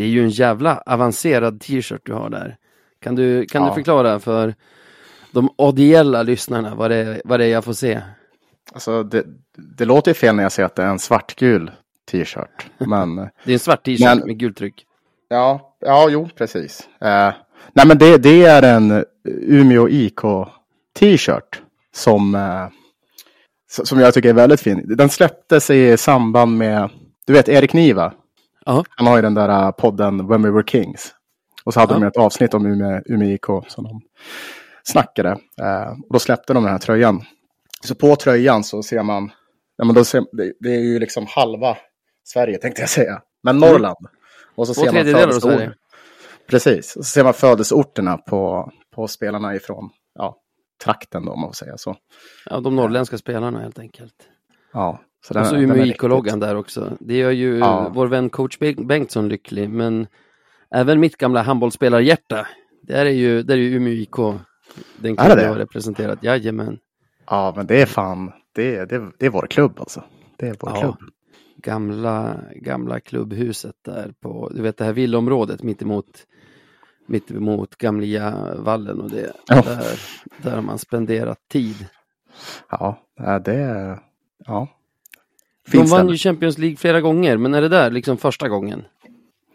Det är ju en jävla avancerad t-shirt du har där. Kan du, kan Ja. du förklara för de ideella lyssnarna vad det, är- vad det är jag får se? Alltså det, det låter ju fel när jag säger att det är en svartgul t-shirt. Men Det är en svart t-shirt med gult tryck. ja, ja, jo, precis. Eh, nej, men det, det är en Umeå IK t-shirt som, eh, som jag tycker är väldigt fin. Den släpptes i samband med, du vet Erik Niva. Ja. Han har ju den där eh, podden When We Were Kings. Och så hade Ja. de ett avsnitt om Umeå, Umeå IK som de snackade. Eh, och då släppte de den här tröjan. Så på tröjan så ser man, ja, men då ser, det, det är ju liksom halva Sverige tänkte jag säga. Men Norrland. Och så ser man tredjedelar av födelseort- Sverige. Precis, och så ser man födelseorterna på, på spelarna ifrån ja, trakten då, om man får säga så. Ja, de norrländska spelarna helt enkelt. Ja, så Och så den är Umeå riktigt- IK-loggan där också. Det gör ju Ja. vår vän coach Beng- Bengtsson lycklig, men även mitt gamla handbollsspelarhjärta. Där är ju, där är ju Umeå IK den klubben jag har representerat. Jajamän. Ja, men det är fan, det, det, det är vår klubb alltså. Det är vår Ja. klubb. Gamla, gamla klubbhuset där på, du vet det här villaområdet mitt emot mitt emot Gamlia vallen och det. Ja. Där, där har man spenderat tid. Ja, ja, det är, ja. De Finns vann den? ju Champions League flera gånger, men är det där liksom första gången?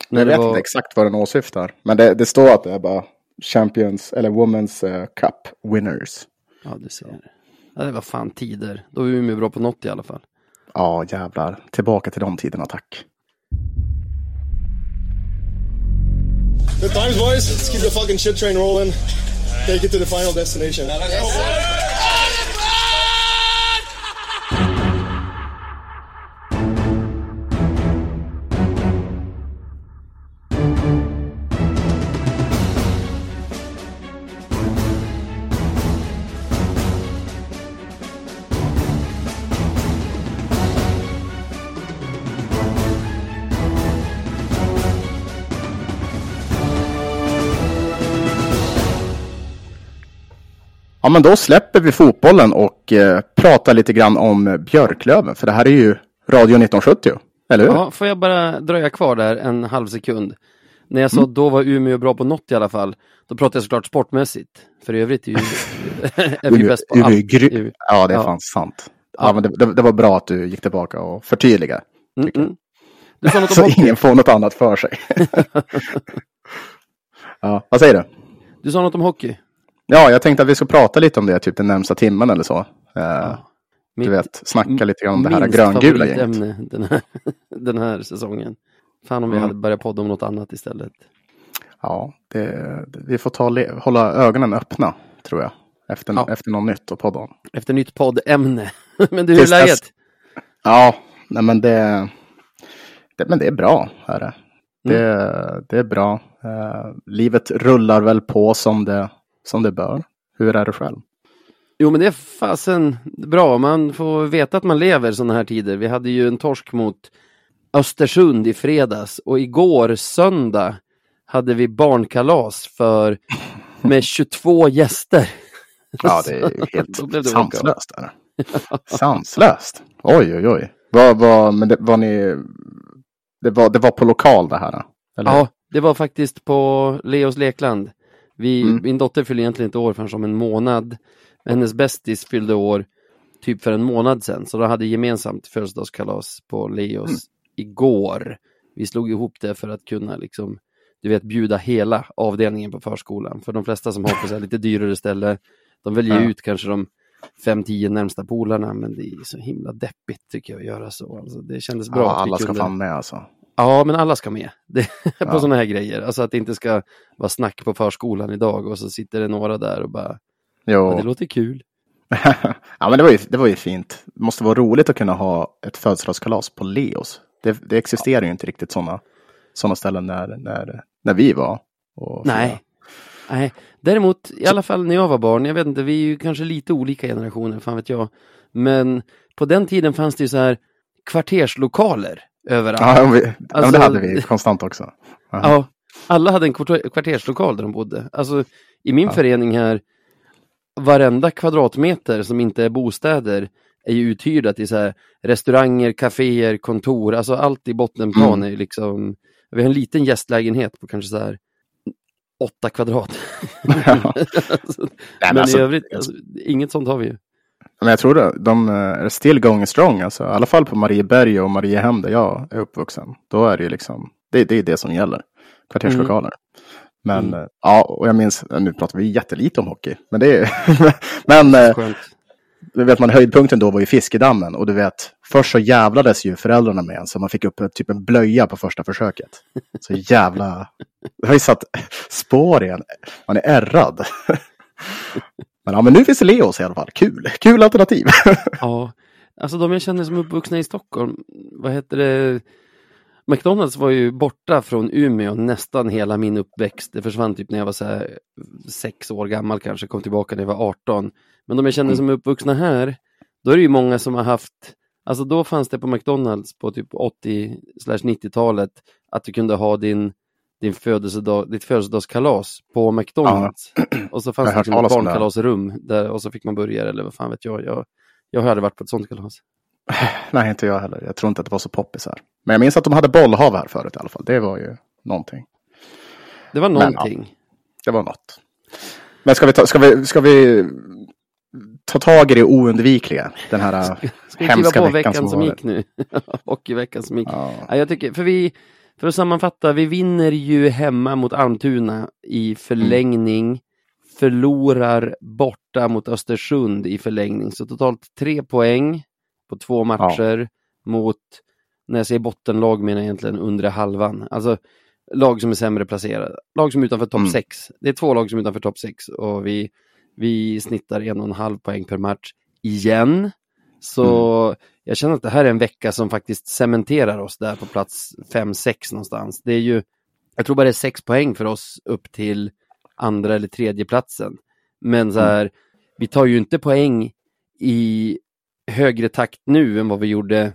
När Jag det vet var- inte exakt vad den åsyftar. Men det, det står att det är bara Champions, eller Women's eh, Cup Winners. Ja, du ser. Ja, det var fan tider. Då var Umeå bra på något i alla fall. Ja, jävlar. Tillbaka till de tiderna, tack. Good times, boys. Let's keep the fucking shit train rolling. Take it to the final destination. Men då släpper vi fotbollen och eh, pratar lite grann om Björklöven. För det här är ju Radio 1970, eller hur? Ja, får jag bara dröja kvar där en halv sekund? När jag sa Mm. då var Umeå bra på något i alla fall, då pratade jag såklart sportmässigt. För i övrigt är, ju, Umeå- bäst på Umeå Umeå. Ja, det är Ja. fan sant. Ja, men det, det, det var bra att du gick tillbaka och förtydligade. Mm, mm. Du sa något om Så hockey. ingen får något annat för sig. ja, vad säger du? Du sa något om hockey. Ja, jag tänkte att vi ska prata lite om det typ den närmsta timmen eller så. Eh, Mitt du vet, snacka lite grann om det här gröngula gänget. den här, den här säsongen. Fan om vi Mm. hade börjat podda om något annat istället. Ja, det, vi får ta, hålla ögonen öppna, tror jag. Efter, Ja. efter något nytt att podda om. Efter nytt poddämne. Men du, hur är dess- läget? Ja, nej men det, det, men det är bra. Är det. Det, Mm. det är bra. Eh, livet rullar väl på som det, som det bör. Hur är det själv? Jo men det är fasen bra, man får veta att man lever sådana här tider. Vi hade ju en torsk mot Östersund i fredags och igår söndag hade vi barnkalas för med 22 gäster. Ja, det är helt blev det sanslöst. Är det. sanslöst. Oj, oj, oj. Vad, vad, men det, var ni, det, var, det var på lokal det här? Eller? Ja, det var faktiskt på Leos lekland. Vi, Mm. Min dotter fyller egentligen inte år förrän om en månad. Hennes bästis fyllde år typ för en månad sedan, så de hade gemensamt födelsedagskalas på Leos Mm. igår. Vi slog ihop det för att kunna liksom, du vet, bjuda hela avdelningen på förskolan. För de flesta som har på sig lite dyrare ställe, de väljer Ja. ut kanske de fem, tio närmsta polarna, men det är så himla deppigt tycker jag att göra så. Alltså, det kändes bra ja, alla ska kunde... fan med alltså. Ja, men alla ska med. Det, på Ja. sådana här grejer. Alltså att det inte ska vara snack på förskolan idag och så sitter det några där och bara, Jo. ja, det låter kul. ja, men det var, ju, det var ju fint. Det måste vara roligt att kunna ha ett födelsedagskalas på Leos. Det, det existerar ju inte riktigt sådana såna ställen när, när, när vi var. Nej. Nej, däremot i alla fall när jag var barn, jag vet inte, vi är ju kanske lite olika generationer, fan vet jag. Men på den tiden fanns det ju så här kvarterslokaler överallt. Ja, vi, ja, Alltså- det hade vi konstant också. Ja, alla hade en kvarter- kvarterslokal där de bodde. Alltså i min förening här, varenda kvadratmeter som inte är bostäder är ju uthyrda till så här restauranger, kaféer, kontor, alltså allt i bottenplan Mm. är liksom vi har en liten gästlägenhet på kanske så här åtta kvadrat. Ja. Men men alltså- i övrigt, alltså, inget sånt har vi ju. Men jag tror det, de eh, är still going strong. Alltså, I alla fall på Marieberg och Mariehem där jag är uppvuxen. Då är det ju liksom, det, det är det som gäller. Kvarterslokaler. Men Mm. eh, ja, och jag minns, nu pratar vi jättelite om hockey. Men det är, men eh, Skönt. du vet man höjdpunkten då var ju fiskedammen. Och du vet, först så jävlades ju föräldrarna med en. Så man fick upp typ en blöja på första försöket. Så jävla, det har ju satt spår igen. Man är ärrad. Men, ja, men nu finns det Leos i alla fall. Kul, kul alternativ. Ja, alltså de jag känner som är uppvuxna i Stockholm, vad heter det? McDonalds var ju borta från Umeå nästan hela min uppväxt. Det försvann typ när jag var så här sex år gammal kanske, kom tillbaka när jag var 18. Men de jag känner som är uppvuxna här, då är det ju många som har haft, alltså då fanns det på McDonalds på typ 80 90-talet att du kunde ha din, din födelsedag, ditt födelsedagskalas på McDonalds. Och så fanns det liksom ett barnkalasrum där, och så fick man burgare eller vad fan vet jag. Jag, jag aldrig varit på ett sånt kalas. Nej, inte jag heller. Jag tror inte att det var så poppis här. Men jag minns att de hade bollhav här förut i alla fall. Det var ju någonting. Det var Men, ja. någonting. Det var något. Men ska vi ta, ska vi, ska vi ta tag i det oundvikliga? Den här Ska kliva hemska på veckan, veckan som som gick nu? Hockeyveckan som gick. Ja. Ja, jag tycker, för vi, för att sammanfatta, vi vinner ju hemma mot Almtuna i förlängning, förlorar borta mot Östersund i förlängning, så totalt tre poäng på två matcher mot, när jag säger bottenlag menar jag egentligen undre halvan, alltså lag som är sämre placerade, lag som är utanför topp Mm. 6. Det är två lag som är utanför topp 6 och vi, vi snittar en och en halv poäng per match igen. Så jag känner att det här är en vecka som faktiskt cementerar oss där på plats 5-6 någonstans. Det är ju, jag tror bara det är 6 poäng för oss upp till andra eller tredje platsen. Men så här, vi tar ju inte poäng i högre takt nu än vad vi gjorde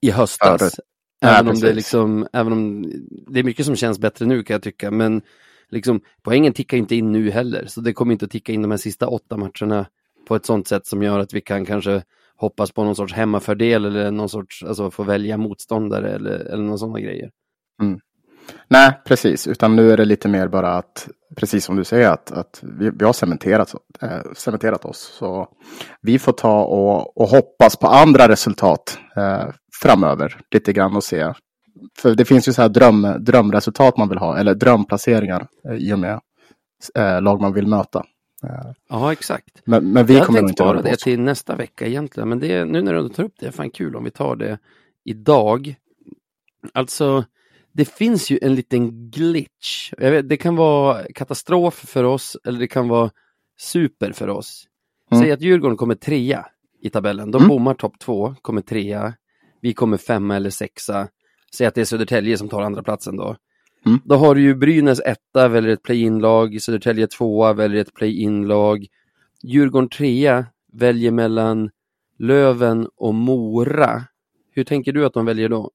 i höstas. Förut. Nej, Även om, det liksom, även om det är mycket som känns bättre nu kan jag tycka, men liksom, poängen tickar inte in nu heller, så det kommer inte att ticka in de här sista åtta matcherna på ett sånt sätt som gör att vi kan kanske hoppas på någon sorts hemmafördel eller någon sorts, alltså få välja motståndare eller, eller någon sådana grejer. Mm. Nej, precis. Utan nu är det lite mer bara att, precis som du säger, att, att vi, vi har cementerat, äh, cementerat oss. Så vi får ta och, och hoppas på andra resultat äh, framöver lite grann och se. För det finns ju så här dröm, drömresultat man vill ha, eller drömplaceringar äh, i och med äh, lag man vill möta. Ja, exakt. men, men vi jag kommer nog inte spara det till nästa vecka egentligen, men det, nu när du tar upp det är fan kul om vi tar det idag. Alltså, det finns ju en liten glitch. Vet, det kan vara katastrof för oss eller det kan vara super för oss. Mm. Säg att Djurgården kommer trea i tabellen. De Mm. bommar topp två, kommer trea. Vi kommer femma eller sexa. Säg att det är Södertälje som tar andra platsen då. Mm. Då har du ju Brynäs etta, väljer ett play-in-lag. Södertälje tvåa, väljer ett play-in-lag. Djurgården trea, väljer mellan Löven och Mora. Hur tänker du att de väljer då?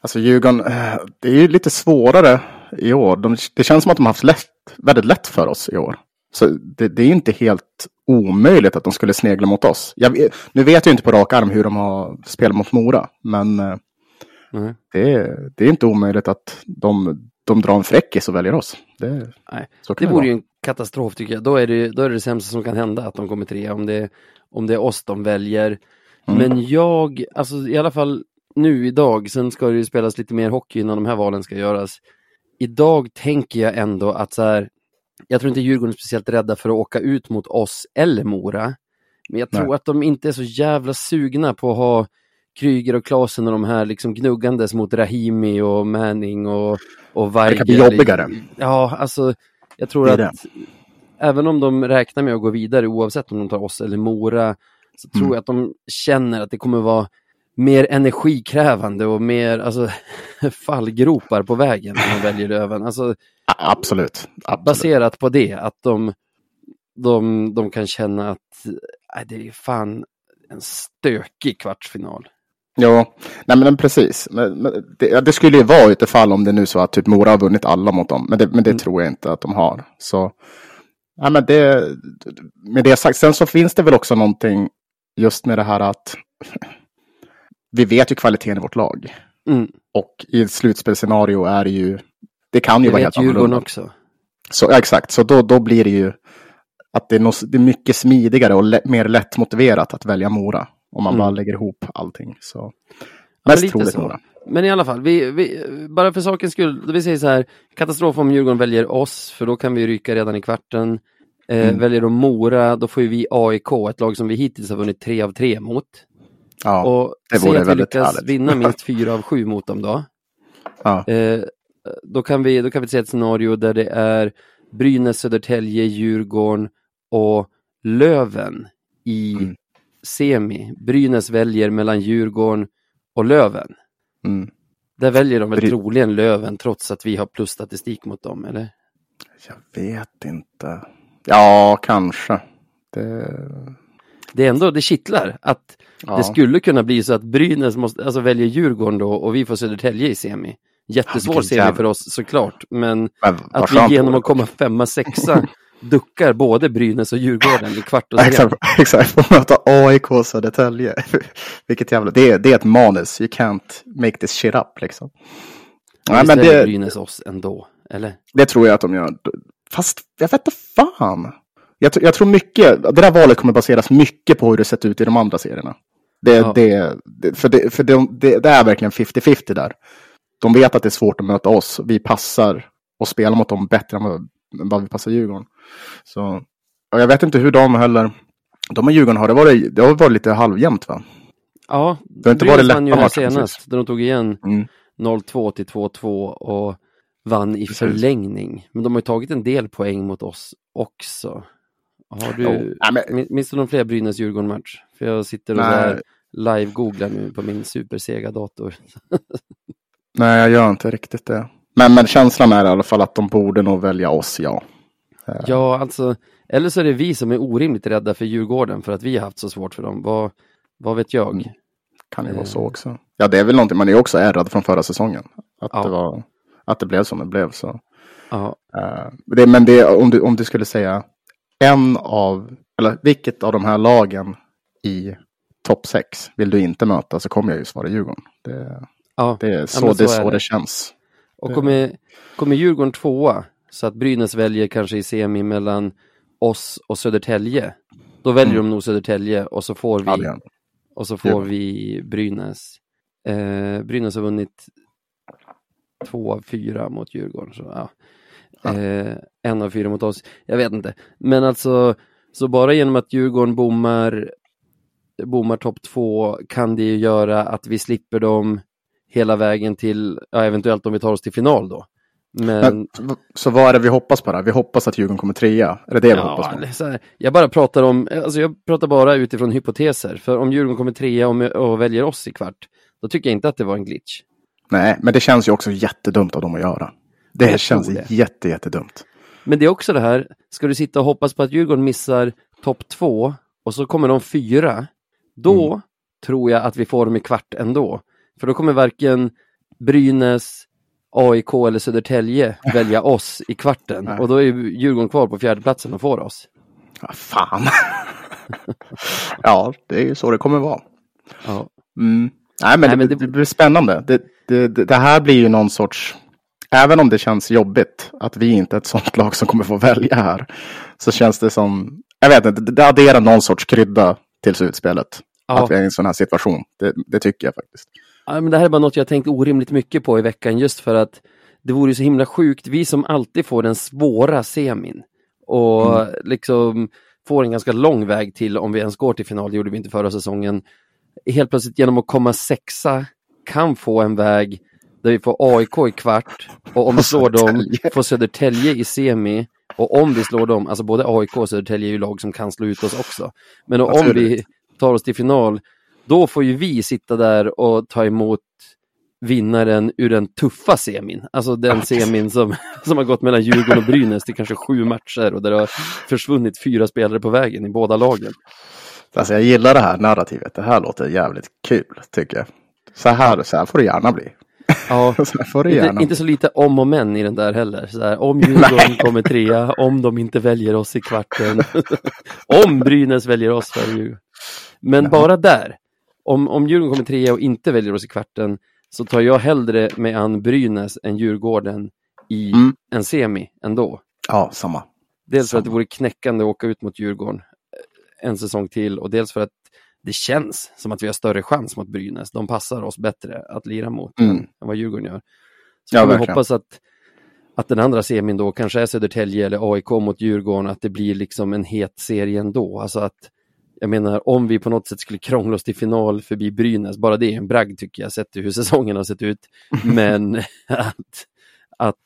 Alltså Djurgården, eh, det är ju lite svårare i år. De, det känns som att de har haft lätt, väldigt lätt för oss i år. Så det, det är inte helt omöjligt att de skulle snegla mot oss. Jag, nu vet jag inte på rak arm hur de har spelat mot Mora. Men Nej. det, är- det är inte omöjligt att de, de drar en fräckis och väljer oss. Det, Nej, Det det vore ju en katastrof tycker jag. Då är det, då är det det sämsta som kan hända att de kommer trea om det, om det är oss de väljer. Mm. Men jag, alltså i alla fall nu idag, sen ska det ju spelas lite mer hockey innan de här valen ska göras. Idag tänker jag ändå att så här, jag tror inte Djurgården är speciellt rädda för att åka ut mot oss eller Mora. Men jag tror Nej. att de inte är så jävla sugna på att ha Kryger och Klasen och de här liksom gnuggandes mot Rahimi och Manning och, och Weigel. Det kan bli jobbigare. Ja, alltså jag tror Det att är även om de räknar med att gå vidare oavsett om de tar oss eller Mora så tror Mm. jag att de känner att det kommer vara mer energikrävande och mer alltså, fallgropar på vägen om de väljer Löven. Alltså, Absolut. Absolut. baserat på det, att de, de, de kan känna att nej, det är fan en stökig kvartsfinal. Ja, nej men precis. Det, det skulle ju vara utifall om det nu så att typ Mora har vunnit alla mot dem. Men det, men det Mm. tror jag inte att de har. Så, ja, men det, med det sagt, sen så finns det väl också någonting just med det här att vi vet ju kvaliteten i vårt lag. Mm. Och i ett slutspelsscenario är det ju, det kan ju Det vara helt Djurgården annorlunda. också. Så, ja, exakt, så då, då blir det ju att det är, nog, det är mycket smidigare och lä- mer lättmotiverat att välja Mora. Om man Mm. bara lägger ihop allting. Så. Mest lite troligt så. Men i alla fall, vi, vi, bara för sakens skull, vi säger så här, katastrof om Djurgården väljer oss, för då kan vi ryka redan i kvarten. Eh, Mm. Väljer de Mora, då får vi AIK, ett lag som vi hittills har vunnit tre av tre mot. Ja, och det vore att vi väldigt lyckas härligt. vinna minst fyra av sju mot dem då. ja. Eh, då, kan vi, då kan vi se ett scenario där det är Brynäs, Södertälje, Djurgården och Löven i Mm. Semi. Brynäs väljer mellan Djurgården och Löven. Mm. Där väljer de väl Bry- troligen Löven trots att vi har plusstatistik mot dem, eller? Jag vet inte. Ja, kanske. Det... Det är ändå, det kittlar att Ja. det skulle kunna bli så att Brynäs måste, alltså väljer Djurgården då och vi får Södertälje i semi. Jättesvår vilken semi jävla- för oss såklart, men Men att vi genom att komma femma, sexa duckar både Brynäs och Djurgården i kvart och. Exakt, exakt. Få möta AIK Södertälje. Vilket jävla... Det är, det är ett manus. You can't make this shit up liksom. Nej, Visst men är det det, Brynäs oss ändå, eller? det tror jag att de gör. Fast jag vet inte fan. Jag, jag tror mycket, det där valet kommer baseras mycket på hur det sett ut i de andra serierna. Det, Ja. det, det, för det, för det, det, är verkligen 50-50 där. De vet att det är svårt att möta oss. Vi passar och spelar mot dem bättre än vad, vad vi passar Djurgården. Så, och jag vet inte hur de heller... De och Djurgården har det varit, det har varit lite halvjämnt va? Ja, Det har inte varit lätta matcher, senast, där de tog igen Mm. 0-2 till 2-2 och vann i Precis. förlängning. Men de har ju tagit en del poäng mot oss också. Har du, Nej, men- min- minns du någon fler Brynäs-Djurgården-match? För jag sitter och live-googlar nu på min supersega dator. Nej, jag gör inte riktigt det. Men, men känslan är i alla fall att de borde nog välja oss, ja. Ja, alltså, eller så är det vi som är orimligt rädda för Djurgården för att vi har haft så svårt för dem. Vad, vad vet jag? Mm. Kan ju vara Eh. så också. Ja, det är väl någonting man är också ärrad från förra säsongen. Att, Ja. det, var, att det blev som det blev. Så. Ja, Eh, det, men det, om, du, om du skulle säga en av, eller vilket av de här lagen i topp sex vill du inte möta så kommer jag ju svara Djurgården. Det, ja. det är så, det, är så är så det. det känns. Och kommer, kommer Djurgården tvåa så att Brynäs väljer kanske i semi mellan oss och Södertälje. Då väljer de nog Södertälje och så får vi, Mm. Och så får vi Brynäs. Eh, Brynäs har vunnit två av fyra mot Djurgården. Så, ja. Ja. Eh, en av fyra mot oss. Jag vet inte. Men alltså, så bara genom att Djurgården bommar, bommar topp två kan det ju göra att vi slipper dem hela vägen till, ja, eventuellt om vi tar oss till final då. Men, Men, så vad är det vi hoppas på då? Vi hoppas att Djurgården kommer trea. Är det det vi ja, hoppas på? så här, jag bara pratar om, alltså jag pratar bara utifrån hypoteser. För om Djurgården kommer trea och, och väljer oss i kvart, då tycker jag inte att det var en glitch. Nej, men det känns ju också jättedumt av dem att göra. Det Jag känns det. jätte, jättedumt. Men det är också det här, ska du sitta och hoppas på att Djurgården missar topp två och så kommer de fyra, då Mm. tror jag att vi får dem i kvart ändå. För då kommer varken Brynäs, AIK eller Södertälje välja oss i kvarten och då är ju Djurgården kvar på fjärdeplatsen och får oss. Ja, fan. ja, det är ju så det kommer vara. Ja. Mm. Nej, men, Nej, det, men det... det- blir spännande. Det, det, det, här blir ju någon sorts... Även om det känns jobbigt att vi inte är ett sånt lag som kommer få välja här. Så känns det som... Jag vet inte, det- adderar någon sorts krydda till slutspelet. Ja. Att vi är i en sån här situation. Det tycker jag faktiskt. Ja, men det här är bara något jag tänkt orimligt mycket på i veckan just för att det vore så himla sjukt, vi som alltid får den svåra semin och liksom får en ganska lång väg till om vi ens går till final, det gjorde vi inte förra säsongen. Helt plötsligt genom att komma sexa kan få en väg där vi får AIK i kvart och om vi slår dem Södertälje. får Södertälje i semi och om vi slår dem, alltså både AIK och Södertälje är ju lag som kan slå ut oss också. Men om vi tar oss till final, då får ju vi sitta där och ta emot vinnaren ur den tuffa semin. Alltså den semin som, som har gått mellan Djurgården och Brynäs till kanske sju matcher och där det har försvunnit fyra spelare på vägen i båda lagen. Alltså jag gillar det här narrativet. Det här låter jävligt kul, tycker jag. Så här, så här får det gärna bli. Ja, Så inte, inte så lite om och men i den där heller. Så här, om Djurgården kommer trea, om de inte väljer oss i kvarten, om Brynäs väljer oss Djurgården. Men bara där, om, om Djurgården kommer trea och inte väljer oss i kvarten, så tar jag hellre med an Brynäs än Djurgården i Mm. en semi ändå. Ja, samma. Dels för att det vore knäckande att åka ut mot Djurgården eh, en säsong till och dels för att det känns som att vi har större chans mot Brynäs. De passar oss bättre att lira mot Mm. än, vad Djurgården gör. Så Ja, får vi verkligen. hoppas att, att den andra semin då kanske är Södertälje eller AIK mot Djurgården, att det blir liksom en het serie ändå. Alltså att, jag menar, om vi på något sätt skulle krångla oss till final förbi Brynäs, bara det är en bragd tycker jag, sett hur säsongen har sett ut. Men att, att,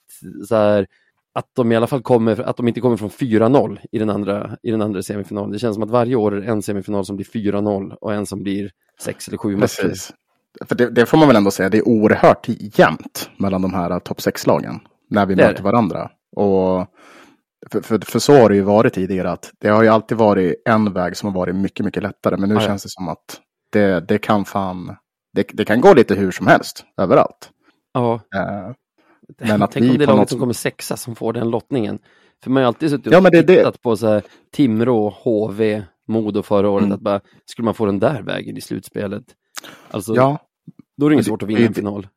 så här, att de i alla fall kommer, att de inte kommer från 4-0 i den andra, i den andra semifinalen. Det känns som att varje år är det en semifinal som blir 4-0 och en som blir 6 eller 7 matcher. Precis. För det, det får man väl ändå säga, det är oerhört jämnt mellan de här topp 6-lagen. När vi möter varandra. Och för, för, för så har det ju varit tidigare, att det har ju alltid varit en väg som har varit mycket, mycket lättare. Men nu ja. känns det som att det, det kan fan, det, det kan gå lite hur som helst, överallt. Ja, Eh, Men att Tänk vi om det är laget som kommer sexa som får den lottningen. För man har ju alltid suttit och Ja, men det tittat på så här, Timrå, HV, Modo förra året. Mm. Att bara, skulle man få den där vägen i slutspelet? Alltså, ja, då är det inget svårt att vinna en final.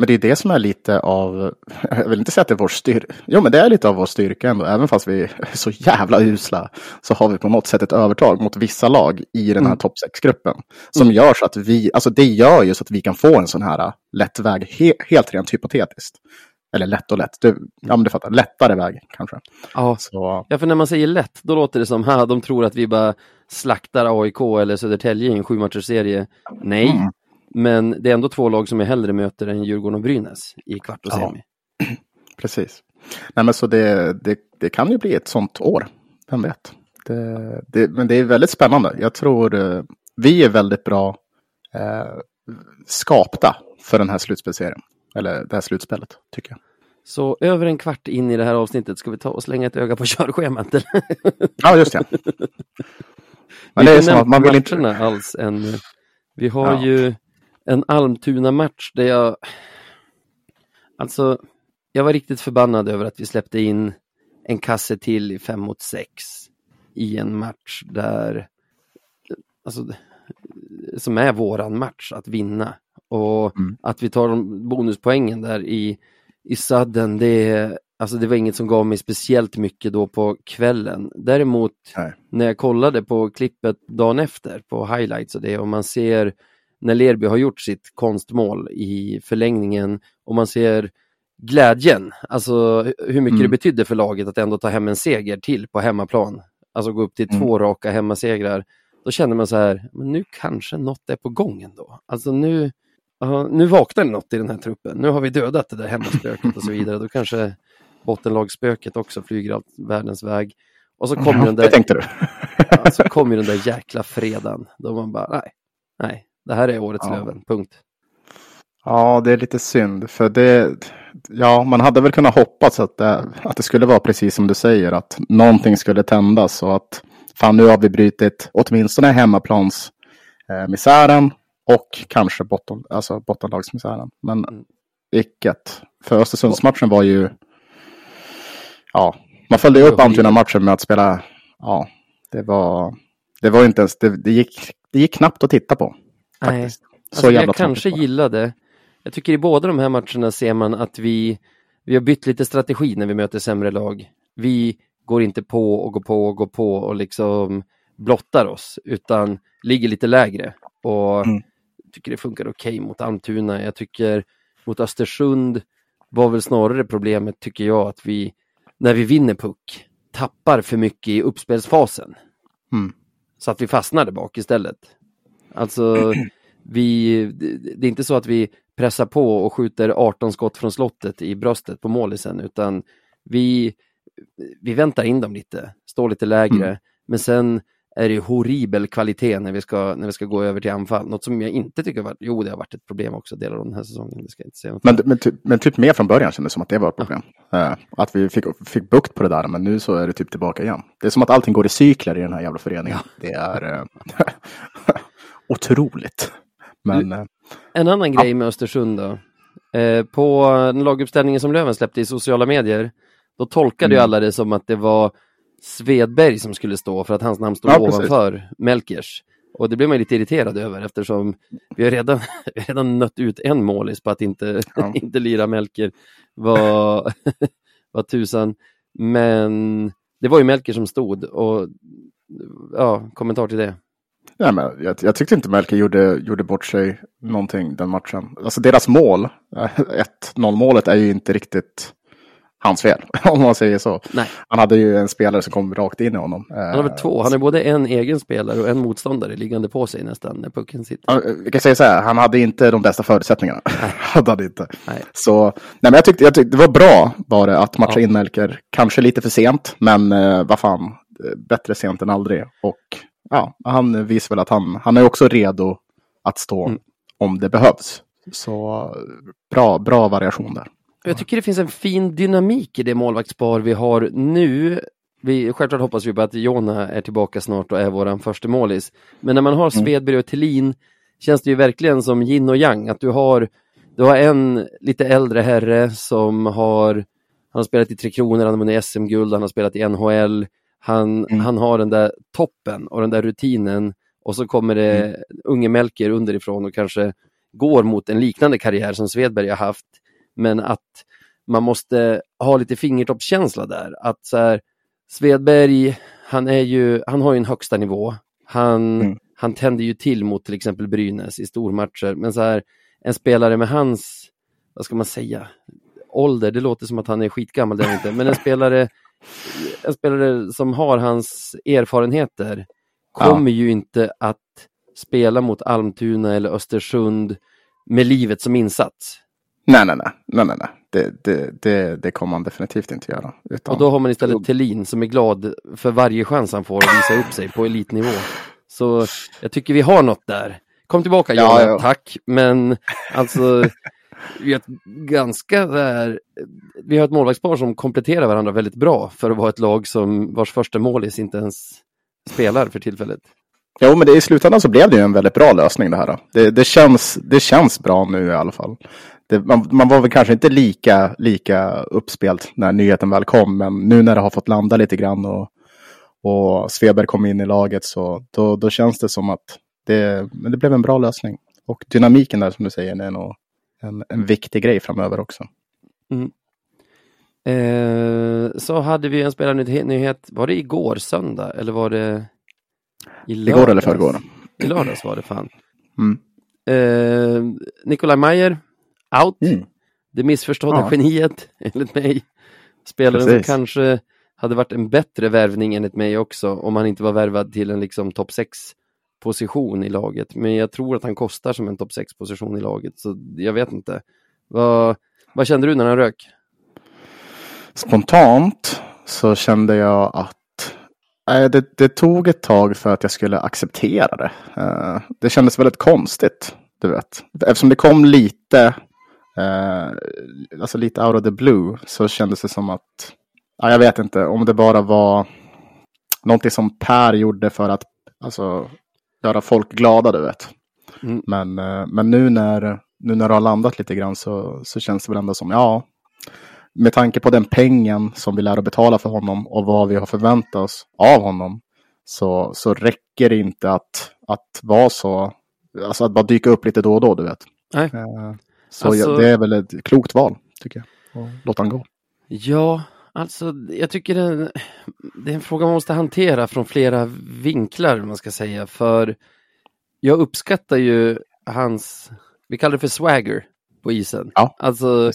Men det är det som är lite av, jag vill inte säga att det är vår styrka, jo men det är lite av vår styrka ändå, även fast vi är så jävla usla, så har vi på något sätt ett övertag mot vissa lag i den här Mm. topp 6-gruppen. Som gör så att vi, alltså det gör ju så att vi kan få en sån här äh, lätt väg, he, helt rent hypotetiskt. Eller lätt och lätt, du, ja men du fattar, lättare väg kanske. Ja. Så, ja, för när man säger lätt, då låter det som, ha, de tror att vi bara slaktar AIK eller Södertälje i en sju serie. Nej, Mm. Men det är ändå två lag som jag hellre möter än Djurgården och Brynäs i kvart och Ja. semi. precis. Nej men så det, det, det kan ju bli ett sånt år, vem vet. Det, det, men det är väldigt spännande. Jag tror eh, vi är väldigt bra eh, skapta för den här slutspelserien. Eller det här slutspelet, tycker jag. Så över en kvart in i det här avsnittet ska vi ta och slänga ett öga på körschemat. eller? Ja, just det. Men det är nämnt att man vill inte... alls än. Vi har Ja. ju en Almtuna-match där jag... Alltså, jag var riktigt förbannad över att vi släppte in en kasse till i fem mot sex i en match där, alltså, som är våran match att vinna. Och Mm. att vi tar bonuspoängen där i, i sudden, det, alltså det var inget som gav mig speciellt mycket då på kvällen. Däremot Nej. när jag kollade på klippet dagen efter på highlights och det och man ser när Lerby har gjort sitt konstmål i förlängningen och man ser glädjen, alltså hur mycket Mm. det betydde för laget att ändå ta hem en seger till på hemmaplan. Alltså gå upp till Mm. två raka hemmasegrar. Då känner man så här, men nu kanske något är på gång ändå. Alltså nu, ja, nu vaknar något i den här truppen. Nu har vi dödat det där hemmaspöket och så vidare. Då kanske bottenlagsspöket också flyger allt världens väg. Och så kommer Ja, den det där tänkte du. Ja, så kom ju den där jäkla fredagen då man bara, nej, nej, det här är årets Ja. Löven, punkt. Ja, det är lite synd. För det, ja, man hade väl kunnat hoppas att det, att det skulle vara precis som du säger. Att någonting skulle tändas och att fan nu har vi brutit åtminstone hemmaplans eh, misären och kanske botten, alltså bottenlagsmisären. Men Mm. icket. För Östersundsmatchen var ju, ja, man följde ju upp Almtuna-matchen med att spela, ja, det var, det var inte ens, det, det, gick, det gick knappt att titta på. Nej. Faktiskt. Så Alltså, jävla jag kanske gillade, jag tycker i båda de här matcherna ser man att vi, vi har bytt lite strategi när vi möter sämre lag. Vi går inte på och går på och går på och liksom blottar oss, utan ligger lite lägre. Och Mm. tycker det funkar okej mot Almtuna. Jag tycker mot Östersund var väl snarare problemet, tycker jag, att vi, när vi vinner puck, tappar för mycket i uppspelsfasen. Mm. Så att vi fastnade bak istället. Alltså, vi, det är inte så att vi pressar på och skjuter 18 skott från slottet i bröstet på målisen, utan vi, vi väntar in dem lite, står lite lägre, Mm. men sen är det horribel kvalitet när vi, ska, när vi ska gå över till anfall. Något som jag inte tycker varit, jo det har varit ett problem också delar av den här säsongen. Det ska inte säga Men, men, typ, men typ mer från början kändes det som att det var ett problem. Eh, att vi fick, fick bukt på det där, men nu så är det typ tillbaka igen. Det är som att allting går i cykler i den här jävla föreningen. Det är eh, otroligt. Men eh, En annan grej med Östersund då. Eh, på laguppställningen som Löven släppte i sociala medier, då tolkade ju Mm. alla det som att det var Svedberg som skulle stå för att hans namn stod Ja, precis. ovanför Melkers. Och det blev man lite irriterad över eftersom vi har redan, redan nött ut en målis på att inte, Ja. inte lira Melker. Vad, vad tusan. Men det var ju Melker som stod och ja, kommentar till det. Nej, men jag, jag tyckte inte Melker gjorde, gjorde bort sig någonting den matchen. Alltså deras mål, eh, 1-0 målet är ju inte riktigt hans fel, om man säger så. Nej. Han hade ju en spelare som kom rakt in i honom. Han har väl två, han är både en egen spelare och en motståndare liggande på sig nästan när pucken sitter. Ja, Vi kan säga så här, han hade inte de bästa förutsättningarna. hade han inte. Nej. Så, nej men jag tyckte, jag tyckte det var bra var det att matcha Ja. in Melker. Kanske lite för sent, men eh, vad fan, eh, bättre sent än aldrig. Och ja, han visar väl att han, han är också redo att stå Mm. om det behövs. Så bra, bra variation där. Jag tycker det finns en fin dynamik i det målvaktspar vi har nu. Vi, självklart hoppas vi på att Jona är tillbaka snart och är våran första målis. Men när man har Svedberg och Thelin känns det ju verkligen som yin och yang. Att du har, du har en lite äldre herre som har, han har spelat i Tre Kronor, han har vunnit SM-guld, han har spelat i NHL. Han, Mm. han har den där toppen och den där rutinen och så kommer det unge Melker underifrån och kanske går mot en liknande karriär som Svedberg har haft. Men att man måste ha lite fingertoppskänsla där. Att så här, Svedberg, han, är ju, han har ju en högsta nivå. Han, Mm. han tänder ju till mot till exempel Brynäs i stormatcher. Men så här, en spelare med hans, vad ska man säga, ålder, det låter som att han är skitgammal, det är inte. Men en spelare, en spelare som har hans erfarenheter kommer ju inte att spela mot Almtuna eller Östersund med livet som insats. Nej, nej, nej, nej, nej, nej. Det, det, det, det kommer man definitivt inte göra. Utan, Och då har man istället Thelin som är glad för varje chans han får att visa upp sig på elitnivå. Så jag tycker vi har något där. Kom tillbaka Ja, Johan, ja. tack. Men alltså, vi har ett ganska där, vi har ett målvaktspar som kompletterar varandra väldigt bra för att vara ett lag som vars första målis inte ens spelar för tillfället. Jo, men det, i slutändan så blev det ju en väldigt bra lösning det här. Det, det, känns, det känns bra nu i alla fall. Det, man, man var väl kanske inte lika, lika uppspelt när nyheten väl kom, men nu när det har fått landa lite grann och, och Sveberg kom in i laget så då, då känns det som att det, men det blev en bra lösning. Och dynamiken där som du säger, är nog en, en viktig grej framöver också. Eh, så hade vi en spelarnyhet, var det igår söndag eller var det i lördags? Igår eller förrgår. I lördags var det fan. Mm. Eh, Nikolaj Mayer, out. Mm. Det missförstådda Ja. geniet, enligt mig. Spelaren Precis. som kanske hade varit en bättre värvning enligt mig också, om han inte var värvad till en liksom topp 6 position i laget. Men jag tror att han kostar som en topp 6 position i laget, så jag vet inte. Vad, vad kände du när han rök? Spontant så kände jag att eh, det, det tog ett tag för att jag skulle acceptera det. Eh, det kändes väldigt konstigt, du vet. Eftersom det kom lite, eh, alltså lite out of the blue, så kändes det som att, jag vet inte om det bara var någonting som Per gjorde för att alltså, göra folk glada, du vet. Mm. Men, eh, men nu, när, nu när det har landat lite grann så, så känns det väl ändå som, ja, med tanke på den pengen som vi lär att betala för honom och vad vi har förväntat oss av honom så, så räcker det inte att, att vara så, alltså att bara dyka upp lite då och då, du vet. Nej. Eh, Så Alltså- det är väl ett klokt val, tycker jag. Och låta han gå. Ja, alltså jag tycker det, det är en fråga man måste hantera från flera vinklar, man ska säga. För jag uppskattar ju hans, vi kallar det för swagger på isen. Ja. Alltså,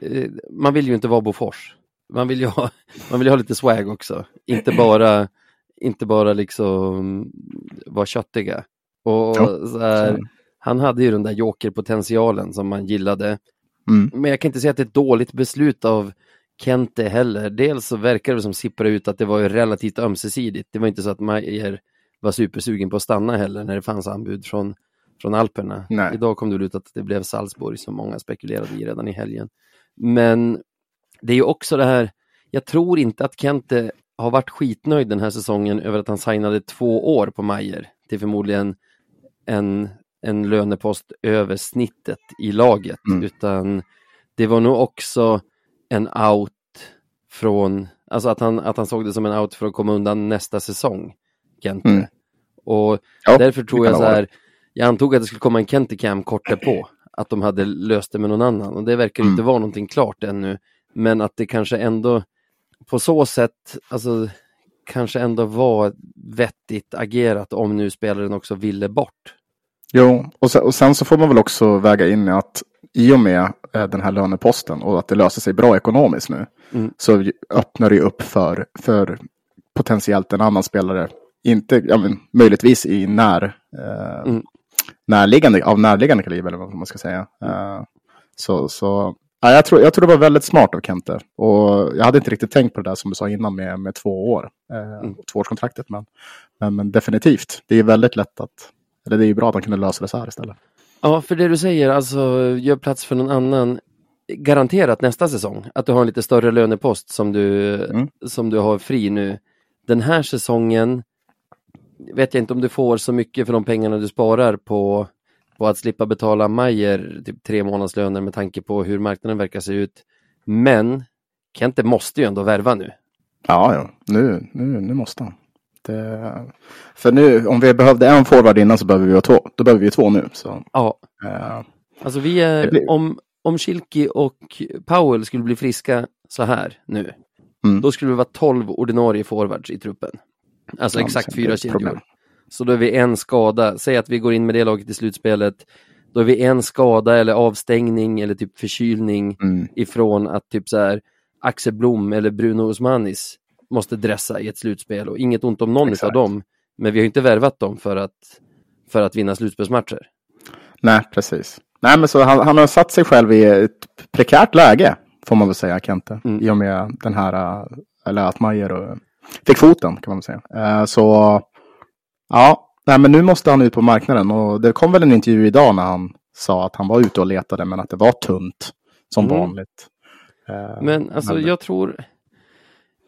eh, man vill ju inte vara Bofors. Man vill ju ha, man vill ha lite swag också. Inte bara, inte bara liksom vara köttiga. Och Jo, så här, han hade ju den där jokerpotentialen som man gillade. Mm. Men jag kan inte säga att det är ett dåligt beslut av Kente heller. Dels så verkar det som sippra ut att det var ju relativt ömsesidigt. Det var inte så att Mayer var supersugen på att stanna heller när det fanns anbud från, från Alperna. Nej. Idag kom det ut att det blev Salzburg som många spekulerade i redan i helgen. Men det är ju också det här, jag tror inte att Kente har varit skitnöjd den här säsongen över att han signade två år på Mayer till förmodligen en, en lönepost över snittet i laget. Mm. Utan det var nog också en out från, alltså att han, att han såg det som en out för att komma undan nästa säsong, Kente. Mm. Och Ja, därför tror jag så här, jag antog att det skulle komma en Kenticam kort därpå, att de hade löst det med någon annan och det verkar Mm. inte vara någonting klart ännu. Men att det kanske ändå på så sätt, alltså kanske ändå var vettigt agerat om nu spelaren också ville bort. Jo, och sen, och sen så får man väl också väga in att i och med eh, den här löneposten och att det löser sig bra ekonomiskt nu Mm. så öppnar det upp för, för potentiellt en annan spelare. Inte, ja, men, möjligtvis i när, eh, Mm. närliggande, av närliggande kaliber eller vad man ska säga. Eh, så, så ja, jag, tror, jag tror det var väldigt smart av Kente. Och jag hade inte riktigt tänkt på det där som du sa innan med, med två år. Eh, Mm. Tvåårskontraktet. Men, men, men definitivt, det är väldigt lätt att, eller det är ju bra att de kunde lösa det så här istället. Ja, för det du säger, alltså gör plats för någon annan. Garanterat nästa säsong, att du har en lite större lönepost som du, Mm. som du har fri nu. Den här säsongen vet jag inte om du får så mycket för de pengarna du sparar på, på att slippa betala Majer typ tre månadslöner med tanke på hur marknaden verkar se ut. Men Kente måste ju ändå värva nu. Ja, ja. Nu, nu, nu måste han. Det, för nu, om vi behövde en forward innan så behöver vi ha två. Då behöver vi två nu. Så, Ja, eh, alltså vi är, blir- om, om Schilke och Powell skulle bli friska så här nu, Mm. då skulle det vara 12 ordinarie forwards i truppen. Alltså Ja, exakt fyra kedjor. Så då är vi en skada, säg att vi går in med det laget i slutspelet, då är vi en skada eller avstängning eller typ förkylning mm, ifrån att typ så här Axel Blom eller Bruno Osmanis måste dressa i ett slutspel och inget ont om någon Exakt. av dem. Men vi har inte värvat dem för att, för att vinna slutspelsmatcher. nej, precis. Nej, men så han, han har satt sig själv i ett prekärt läge, får man väl säga, Kente. Mm. I och med den här, eh, eller att Majer och, fick foten, kan man väl säga. Eh, så, ja, nej, men nu måste han ut på marknaden. Och det kom väl en intervju idag när han sa att han var ute och letade, men att det var tunt, som Mm. vanligt. Eh, Men alltså jag tror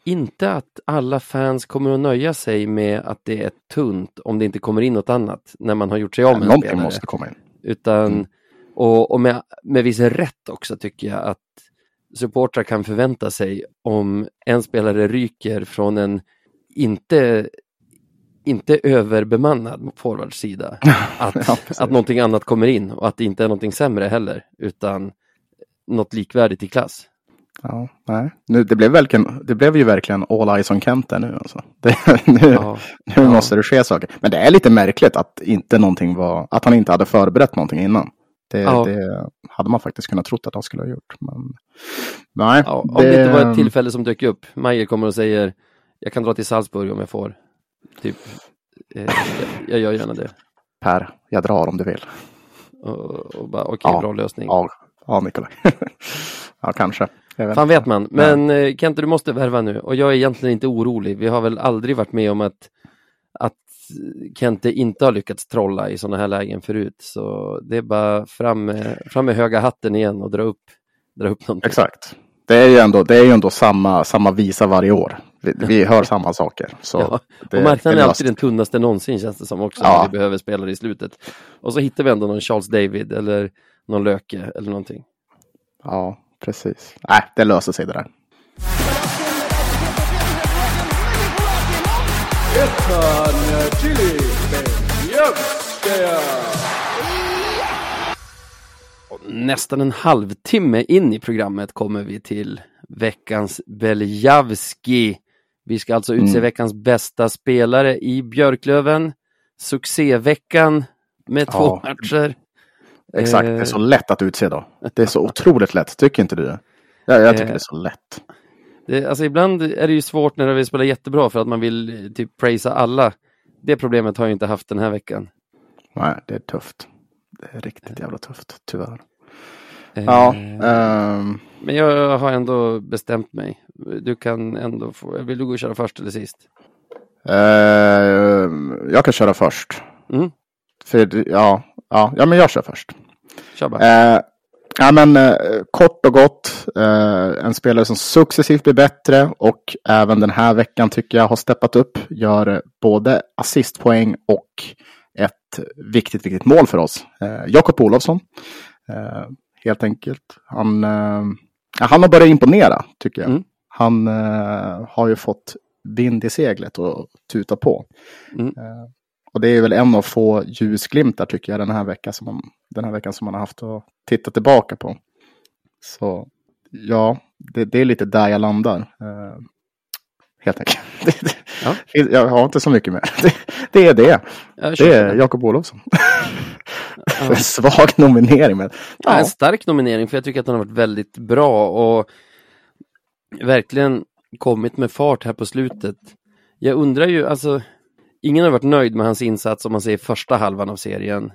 inte att alla fans kommer att nöja sig med att det är tunt om det inte kommer in något annat när man har gjort sig av med en Någonting spelare. måste komma in. Utan, Mm. och, och med, med viss rätt också tycker jag att supportrar kan förvänta sig om en spelare ryker från en inte, inte överbemannad forwardsida, att, Ja, att någonting annat kommer in och att det inte är någonting sämre heller, utan något likvärdigt i klass. Ja, nej. Nu, det, blev verkligen, det blev ju verkligen all eyes on Kent där nu. Alltså. Det, nu Ja, nu ja. måste det ske saker. Men det är lite märkligt att, inte någonting var, att han inte hade förberett någonting innan. Det, Ja. det hade man faktiskt kunnat trott att han skulle ha gjort. Men, nej, ja, om det inte var ett tillfälle som dök upp, Majer kommer och säger jag kan dra till Salzburg om jag får. Typ, eh, jag, jag gör gärna det. Per, jag drar om du vill. Och, och bara, okej, Ja. bra lösning. Ja, ja Nikolaj. ja, kanske. Jag vet Fan inte. vet man. Men eh, Kente, du måste värva nu. Och jag är egentligen inte orolig. Vi har väl aldrig varit med om att, att Kente inte har lyckats trolla i sådana här lägen förut. Så det är bara fram med, fram med höga hatten igen och dra upp, dra upp någonting. Exakt. Det är ju ändå, det är ju ändå samma, samma visa varje år. Vi, vi hör samma saker. Så Ja, det, och marknaden är alltid den tunnaste någonsin känns det som också. Ja. När vi behöver spelare i slutet. Och så hittar vi ändå någon Charles David eller någon Löke eller någonting. Ja, precis. Nej, det löser sig det där. Nästan en halvtimme in i programmet kommer vi till veckans Beljavski. Vi ska alltså utse Mm. veckans bästa spelare i Björklöven. Succéveckan med två Ja. matcher. Exakt, det är så lätt att utse då. Det är så otroligt lätt, tycker inte du? Ja, jag tycker Eh. det är så lätt. Det, alltså ibland är det ju svårt när vi spelar jättebra för att man vill eh, typ prisa alla. Det problemet har jag inte haft den här veckan. Nej, det är tufft. Det är riktigt jävla tufft, tyvärr. Eh, Ja, ehm, Men jag har ändå bestämt mig. Du kan ändå få, vill du gå och köra först eller sist? ehm, jag kan köra först. Mm, För, ja, ja, ja, men jag kör först. kör bara. Eh, ja, men, eh, kort och gott, eh, en spelare som successivt blir bättre och även den här veckan tycker jag har steppat upp. Gör eh, både assistpoäng och ett viktigt, viktigt mål för oss. Eh, Jakob Olofsson, eh, helt enkelt. Han, han har börjat imponera, tycker jag. Mm. Han har ju fått vind i seglet och tuta på. Mm. Eh, och det är väl en av få ljusglimtar tycker jag den här veckan som man, den här veckan som man har haft att titta tillbaka på. Så ja, det, det är lite där jag landar. Uh, helt enkelt. Ja. Jag har inte så mycket mer. Det, det är det. Det är Jakob Olofsson. Ja. Svag nominering. Men, ja. ja. en stark nominering för jag tycker att han har varit väldigt bra och verkligen kommit med fart här på slutet. Jag undrar ju, alltså, ingen har varit nöjd med hans insats om man säger första halvan av serien.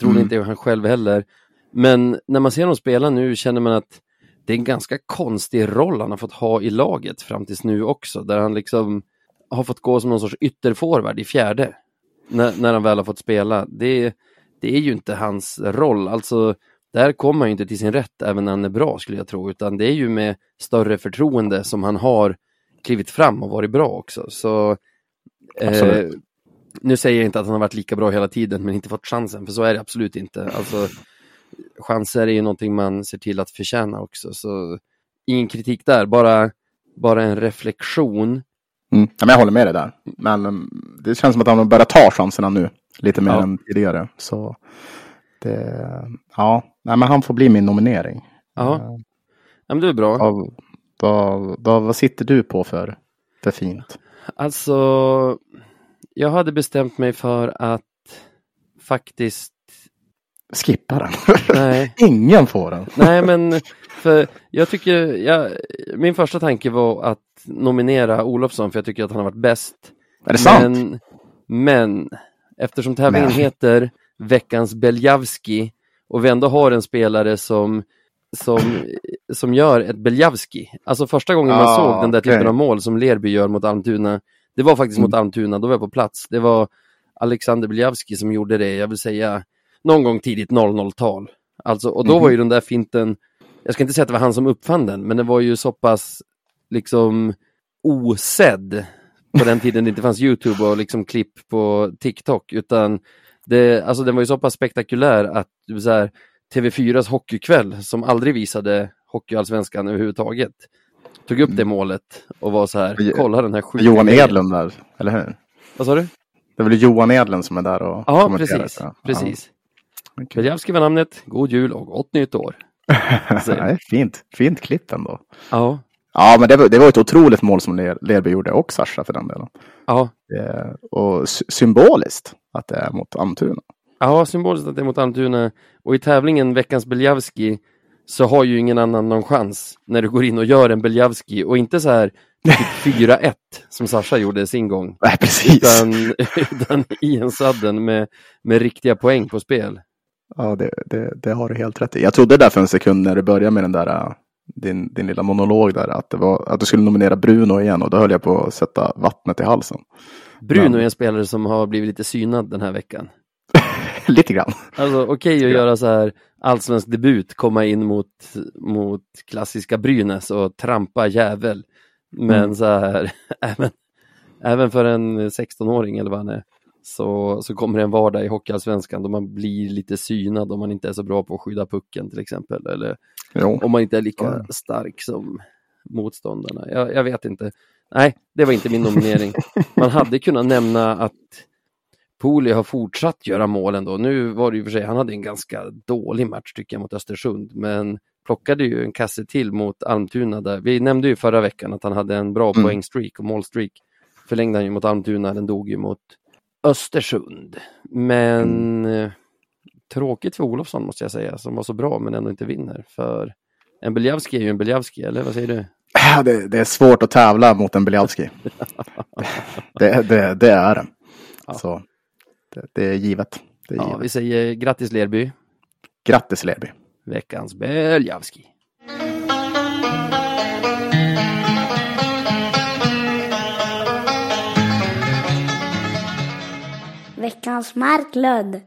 Tror mm. inte han själv heller. Men när man ser honom spela nu känner man att det är en ganska konstig roll han har fått ha i laget fram tills nu också, där han liksom har fått gå som någon sorts ytterforward i fjärde. När, när han väl har fått spela. Det, det är ju inte hans roll, alltså där kommer han inte till sin rätt även när han är bra skulle jag tro, utan det är ju med större förtroende som han har klivit fram och varit bra också. Så eh, Nu säger jag inte att han har varit lika bra hela tiden men inte fått chansen, för så är det absolut inte. Alltså, chanser är ju någonting man ser till att förtjäna också, så ingen kritik där, bara, bara en reflektion. Mm. men jag håller med dig där, men um, det känns som att han börjar ta chanserna nu, lite mer ja. än tidigare. Så det, ja, Nej, men han får bli min nominering. Ja, uh, ja men det är bra. Vad, vad, vad, vad sitter du på för, för fint? Alltså, jag hade bestämt mig för att faktiskt skippa den. Nej. Ingen får den. Nej, men för jag tycker, jag, min första tanke var att nominera Olofsson för jag tycker att han har varit bäst. Är det men, sant? Men eftersom tävlingen men. heter Veckans Beljavski och vi ändå har en spelare som som, som gör ett Beljavski. Alltså första gången man ah, såg den där okay. typen av mål som Lerby gör mot Almtuna, det var faktiskt mm. mot Almtuna, då var jag på plats. Det var Alexander Beljavski som gjorde det, jag vill säga någon gång tidigt 00-tal. Alltså, och då mm. var ju den där finten, jag ska inte säga att det var han som uppfann den, men det var ju så pass liksom osedd på den tiden det inte fanns Youtube och liksom klipp på TikTok, utan det, alltså den var ju så pass spektakulär att så här, TV4s hockeykväll som aldrig visade Hockeyallsvenskan överhuvudtaget tog upp det målet och var så här, kolla den här sjuka Johan Edlund där, eller hur? Vad sa du? Det är väl Johan Edlund som är där och Ja, precis. Ja. precis. Beljavski var namnet, God Jul och Gott Nytt År. Fint, fint klipp ändå. Ja. Ja, men det var, det var ett otroligt mål som Lerby gjorde och Sascha för den delen. Ja. Det, och symboliskt att det är mot Almtuna. Ja, symboliskt att det är mot Almtuna. Och i tävlingen Veckans Beljavski så har ju ingen annan någon chans när du går in och gör en Beljavski och inte så här typ 4-1 som Sasha gjorde sin gång. Nej, precis. Utan, utan i en sadden med, med riktiga poäng på spel. Ja, det, det, det, har du helt rätt i. Jag trodde där för en sekund när du började med den där äh, din, din lilla monolog där att, det var, att du skulle nominera Bruno igen och då höll jag på att sätta vattnet i halsen. Bruno Men... är en spelare som har blivit lite synad den här veckan. lite grann. Alltså okej okay att göra så här allsvensk debut, komma in mot, mot klassiska Brynäs och trampa jävel. Men mm. så här, även, även för en 16-åring eller vad han är, så, så kommer det en vardag i Hockeyallsvenskan då man blir lite synad om man inte är så bra på att skydda pucken till exempel. Eller jo. om man inte är lika ja. stark som motståndarna. Jag, jag, vet inte. Nej, det var inte min nominering. Man hade kunnat nämna att Poli har fortsatt göra mål ändå. Nu var det ju för sig, han hade en ganska dålig match tycker jag mot Östersund, men plockade ju en kasse till mot Almtuna. Där. Vi nämnde ju förra veckan att han hade en bra mm. poängstreak och målstreak. Förlängde han ju mot Almtuna, den dog ju mot Östersund. Men mm. tråkigt för Olofsson måste jag säga, som var så bra men ändå inte vinner. För en Beljavski är ju en Beljavski, eller vad säger du? Det, det, är svårt att tävla mot en Beljavski. det, det, det, är det. Ja. Så, det, är givet. Det är ja, givet. Vi säger grattis Lerby. Grattis Lerby. Veckans Beljavski. Veckans Marklund.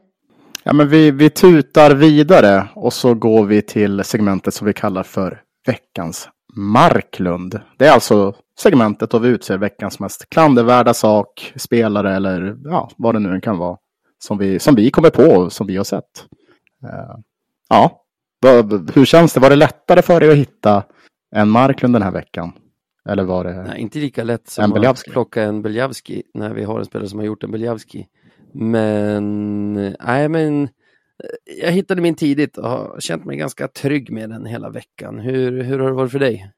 Ja, men vi, vi tutar vidare och så går vi till segmentet som vi kallar för Veckans Marklund. Det är alltså segmentet då vi utser veckans mest klandervärda sak, spelare eller ja, vad det nu kan vara. Som vi, som vi kommer på och som vi har sett. Uh, ja, hur känns det? Var det lättare för dig att hitta en Marklund den här veckan? Eller var det Nej, inte lika lätt som att plocka en Beljavski när vi har en spelare som har gjort en Beljavski. Men, nej men, eh, jag hittade min tidigt och har känt mig ganska trygg med den hela veckan. Hur, hur har det varit för dig?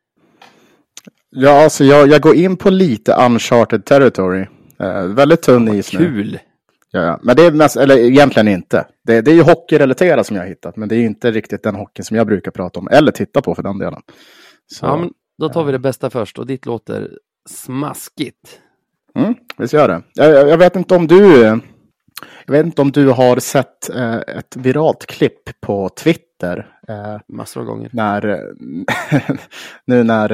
Ja, alltså jag, jag går in på lite uncharted territory. Eh, väldigt tunn is nu. Kul! Ja, ja. Men det är mest, eller egentligen inte. Det, det är ju hockeyrelaterat som jag har hittat, men det är inte riktigt den hockeyn som jag brukar prata om, eller titta på för den delen. Så, Ja, men då tar vi det bästa först och ditt låter smaskigt. mm, vi ska göra det. Jag, jag vet inte om du, jag vet inte om du har sett eh, ett viralt klipp på Twitter. Eh, Massor av gånger. när, nu när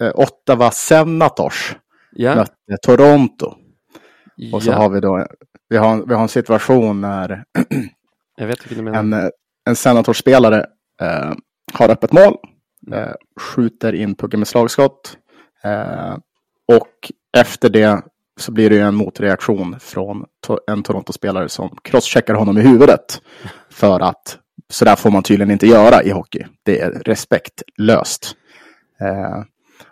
eh, Ottawa Senators Ja, mötte Toronto. Och så har vi då vi har, vi har en situation när jag vet vilken du en, eh, en senatorspelare eh, har öppet mål, eh, skjuter in pucken med slagskott. Eh, och efter det så blir det ju en motreaktion från en Toronto-spelare som crosscheckar honom i huvudet. För att så där får man tydligen inte göra i hockey. Det är respektlöst. Eh,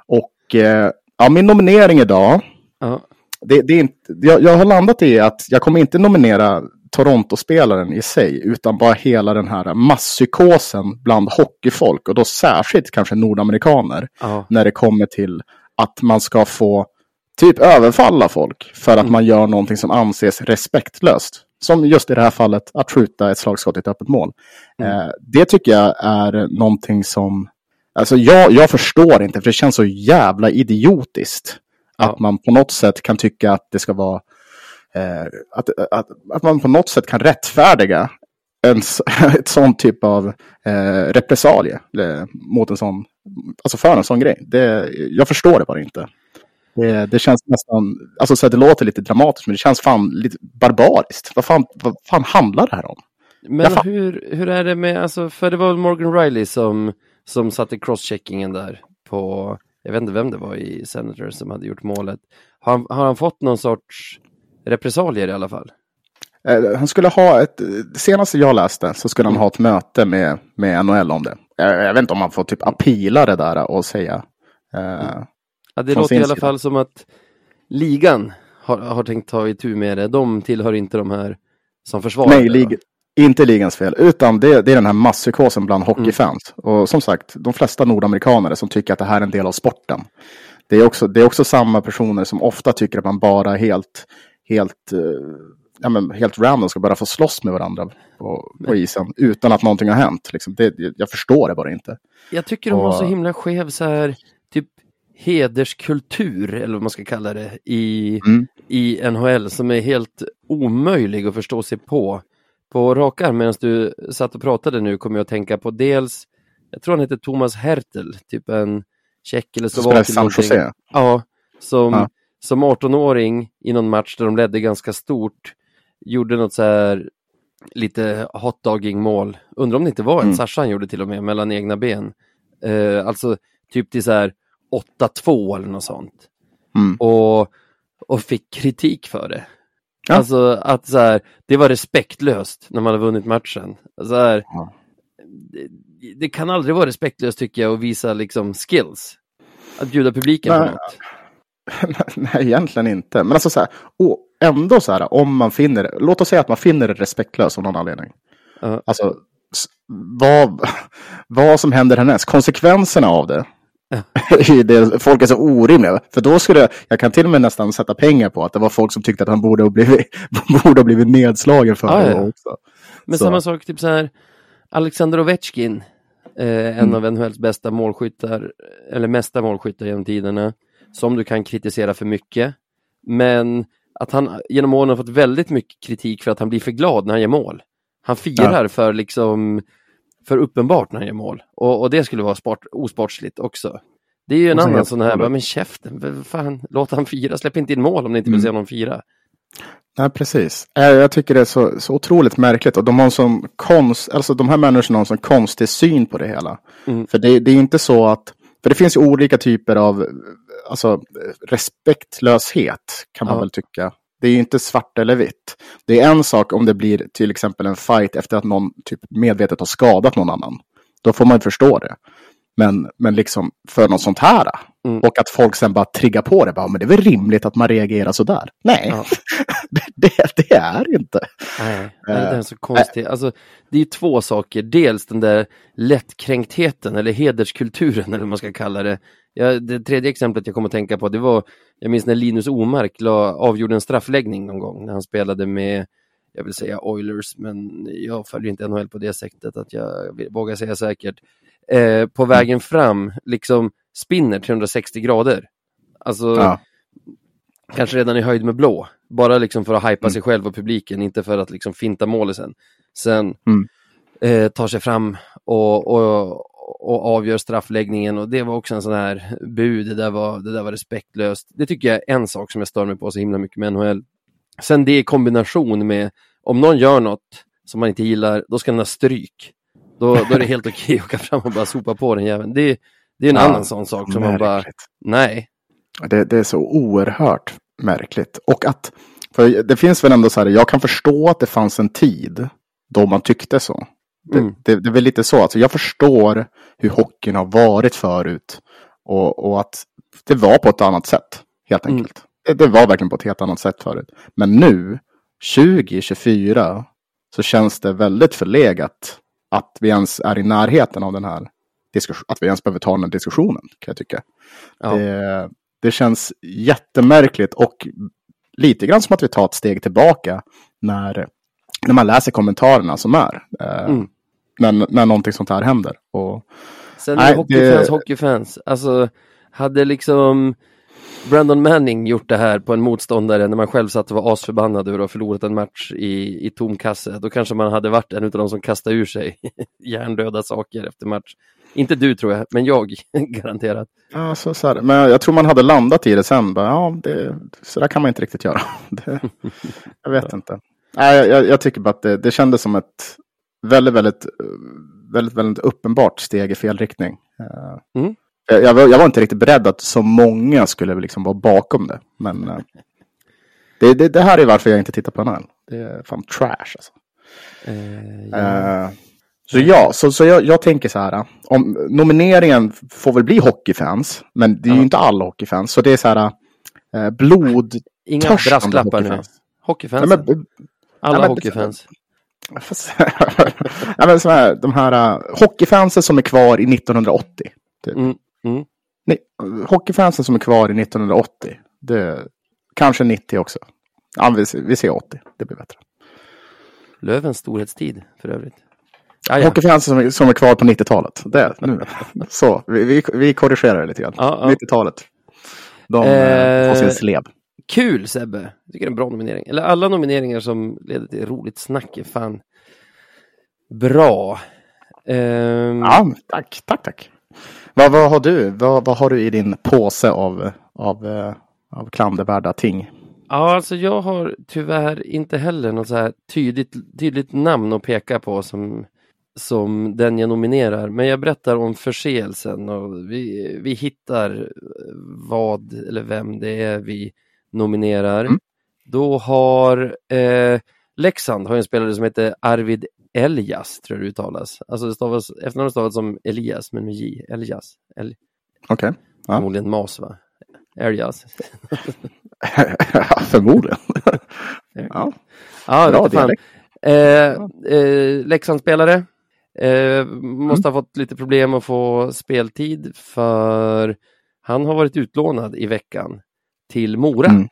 och eh, ja, min nominering idag Ja, det, det är inte, jag, jag har landat i att jag kommer inte nominera Toronto-spelaren i sig, utan bara hela den här masspsykosen bland hockeyfolk och då särskilt kanske nordamerikaner ja, när det kommer till att man ska få typ överfalla folk för att man gör någonting som anses respektlöst. Som just i det här fallet att skjuta ett slagskott i ett öppet mål. Eh, det tycker jag är någonting som, alltså jag, jag förstår inte, för det känns så jävla idiotiskt. Ja. Att man på något sätt kan tycka att det ska vara, eh, att, att, att man på något sätt kan rättfärdiga en, ett sån typ av eh, repressalie eh, mot en sån, alltså för en sån grej. Det, jag förstår det bara inte. Det, det känns nästan, alltså så att det låter lite dramatiskt, men det känns fan lite barbariskt. Vad fan, vad fan handlar det här om? Men hur, hur är det med, alltså, för det var väl Morgan Riley som, som satte crosscheckingen där på, jag vet inte vem det var i Senator som hade gjort målet. Har han, har han fått någon sorts repressalier i alla fall? Eh, Han skulle ha ett, det senaste jag läste så skulle han ha ett möte med, med NHL om det. Jag, jag vet inte om han får typ apila det där och säga. Eh, Ja, det låter i alla fall som att ligan har, har tänkt ta itu med det. De tillhör inte de här som försvarar nej, lig, inte ligans fel, utan det, det är den här masspsykosen bland hockeyfans. Och som sagt, de flesta nordamerikaner som tycker att det här är en del av sporten. Det är också, det är också samma personer som ofta tycker att man bara helt, helt, eh, ja, men helt random ska bara få slåss med varandra på, på isen utan att någonting har hänt. Liksom. Det, jag förstår det bara inte. Jag tycker de har så Och- himla skev så här, typ hederskultur, eller vad man ska kalla det, i, Mm. i NHL som är helt omöjlig att förstå sig på. På rak arm medan du satt och pratade nu kommer jag att tänka på dels, jag tror han heter Thomas Hertel, typ en tjeck eller Som slovak. någonting. Jose. Ja, som, Ja. som 18-åring i någon match där de ledde ganska stort, gjorde något så här lite hotdogging mål. Undrar om det inte var en Mm. Sasha han gjorde till och med mellan egna ben. Eh, alltså typ till så här 8-2 eller något sånt. Mm. Och, och fick kritik för det. Ja. Alltså att så här, det var respektlöst när man har vunnit matchen. Så här, Ja. det, det kan aldrig vara respektlöst tycker jag att visa liksom skills. Att bjuda publiken på Nej. något. Nej, egentligen inte. Men alltså så här, och ändå så här, om man finner låt oss säga att man finner det respektlöst av någon anledning. Ja. Alltså, vad, vad som händer härnäst, konsekvenserna av det. det folk är så orimliga. För då skulle jag, jag kan till och med nästan sätta pengar på att det var folk som tyckte att han borde ha blivit, borde ha blivit nedslagen för Ja, det ja. också. Men Så. samma sak, typ så här, Alexander Ovechkin, eh, en Mm. av NHLs bästa målskyttar, eller mesta målskyttar genom tiderna, som du kan kritisera för mycket. Men att han genom åren har fått väldigt mycket kritik för att han blir för glad när han gör mål. Han firar för liksom för uppenbart när han gör mål. Och, och det skulle vara sport, osportsligt också. Det är ju en annan sån här, bara, men käften, fan, låt han fira, släpp inte in mål om ni inte vill Mm. se honom fira. Nej, precis. Eh, Jag tycker det är så, så otroligt märkligt. Och de har sån konst, alltså de här människorna har en sån konstig syn på det hela. Mm. För det, det är inte så att, för det finns ju olika typer av, alltså respektlöshet kan man Ja. väl tycka. Det är ju inte svart eller vitt. Det är en sak om det blir till exempel en fight efter att någon typ medvetet har skadat någon annan. Då får man förstå det. Men, men liksom för något sånt här. Mm. Och att folk sen bara triggar på det. Bara, men det är väl rimligt att man reagerar sådär. Nej, Ja. det, det, är inte. Nej, det är så konstigt. Alltså, det är två saker. Dels den där lättkränktheten eller hederskulturen eller vad man ska kalla det. Ja, det tredje exemplet jag kom att tänka på det var, jag minns när Linus Omark la, avgjorde en straffläggning någon gång när han spelade med, jag vill säga Oilers, men jag följer inte NHL på det sättet att jag vågar säga säkert. Eh, på vägen fram, liksom spinner 360 grader. Alltså, Ja. kanske redan i höjd med blå. Bara liksom för att hypa Mm. sig själv och publiken, inte för att liksom finta målisen. Sen Mm. eh, tar sig fram och, och, och avgör straffläggningen och det var också en sån här bu, det där, var, det där var respektlöst. Det tycker jag är en sak som jag stör mig på så himla mycket med NHL. Sen det i kombination med, om någon gör något som man inte gillar, då ska den ha stryk. Då, då är det helt okej att åka fram och bara sopa på den jäveln. Det, det är en Ja, annan sån sak som man bara, Märkligt. nej. Det, det är så oerhört märkligt. Och att, för det finns väl ändå så här, jag kan förstå att det fanns en tid då man tyckte så. Det, Mm. det, det är väl lite så, alltså jag förstår hur hockeyn har varit förut. Och, och att det var på ett annat sätt, helt Mm. enkelt. Det, det var verkligen på ett helt annat sätt förut. Men nu, 2024, så känns det väldigt förlegat att vi ens är i närheten av den här diskussionen, att vi ens behöver ta den här diskussionen, kan jag tycka. Ja. Det, det känns jättemärkligt och lite grann som att vi tar ett steg tillbaka när, när man läser kommentarerna som är. Eh, Mm. när, när någonting sånt här händer. Och, Sen Nej, är hockeyfans det- hockeyfans. Alltså, hade liksom Brandon Manning gjort det här på en motståndare när man själv satt och var asförbannad över att ha förlorat en match i, i tom kasse, då kanske man hade varit en av de som kastade ur sig hjärndöda saker efter match. Inte du tror jag, men jag garanterat. ja, så, så här, men jag tror man hade landat i det sen. Bara, ja, det, så där kan man inte riktigt göra. Det, jag vet inte. Nej, jag- jag, tycker bara att det, det kändes som ett väldigt, väldigt, väldigt, väldigt uppenbart steg i fel riktning. Eh, Mm. Jag, var, jag var inte riktigt beredd att så många skulle liksom vara bakom det. Men eh, det, det, det här är varför jag inte tittar på NHL. Det är fan trash alltså. Eh, ja. Eh, så ja, så, så jag, jag tänker så här. Om, nomineringen får väl bli hockeyfans. Men det är ju Ja. inte alla hockeyfans. Så det är så här. Eh, blod... Inga brasklappar nu. hockeyfans. Nej, men, Alla men- hockeyfans. Ja, men så här, de här uh, hockeyfansen som är kvar i 1980. Typ. Mm, mm. Nej, hockeyfansen som är kvar i 1980. Det, kanske 90 också. Ja, vi, vi ser 80. Det blir bättre. Lövens storhetstid för övrigt. Ah, ja. Hockeyfansen som som är kvar på 90-talet. Det, nu. Så, vi, vi, vi korrigerar det lite grann. Ja, ja. 90-talet. De Eh, eh, får sin slev. Kul Sebbe! Jag tycker det är en bra nominering. Eller alla nomineringar som leder till roligt snack är fan bra. Ehm, Ja, tack, tack, tack. Vad, vad har du? Vad, vad har du i din påse av, av, eh, av klandervärda ting? Ja, alltså jag har tyvärr inte heller något så här tydligt, tydligt namn att peka på som, som den jag nominerar. Men jag berättar om förseelsen och vi, vi hittar vad eller vem det är vi nominerar. Mm. Då har eh, Leksand har en spelare som heter Arvid Elias, tror jag det uttalas. Alltså det stavas, efternamnet stavas som Elias, men med J. Elias. El, Okej. Ja. Förmodligen mas, va? Elias. Förmodligen. ja, Ja, bra dialekt. Eh, eh, Leksandsspelare. Eh, måste ha fått lite problem att få speltid för han har varit utlånad i veckan till Mora. Mm.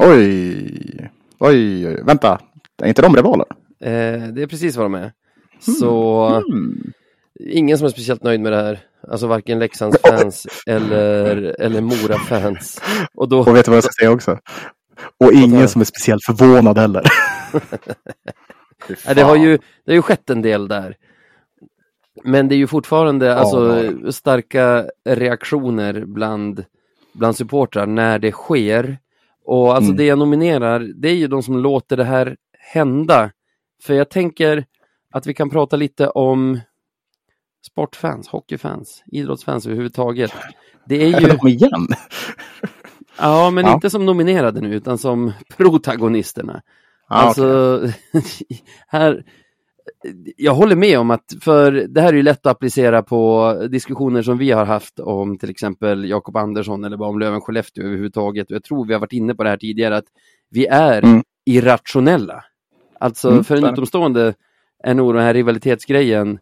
Oj, oj, oj. Vänta. Är inte de rivaler? Eh, det är precis vad de är. Så Mm. ingen som är speciellt nöjd med det här. Alltså varken Leksandsfans eller, eller Mora-fans. Och då, Och vet du vad jag ska säga också? Och ingen som är speciellt förvånad heller. Ja, det, har ju, det har ju skett en del där. Men det är ju fortfarande alltså, starka reaktioner bland, bland supportrar när det sker. Och alltså Mm. det jag nominerar, det är ju de som låter det här hända. För jag tänker att vi kan prata lite om sportfans, hockeyfans, idrottsfans överhuvudtaget. Det är ju, de igen? ja men Ja. inte som nominerade nu, utan som protagonisterna. Okej. Alltså, här, jag håller med om att, för det här är ju lätt att applicera på diskussioner som vi har haft om till exempel Jakob Andersson eller bara om Löven-Skellefteå överhuvudtaget. Och jag tror vi har varit inne på det här tidigare, att vi är Mm. irrationella. Alltså Mm, för en utomstående är nog den här rivalitetsgrejen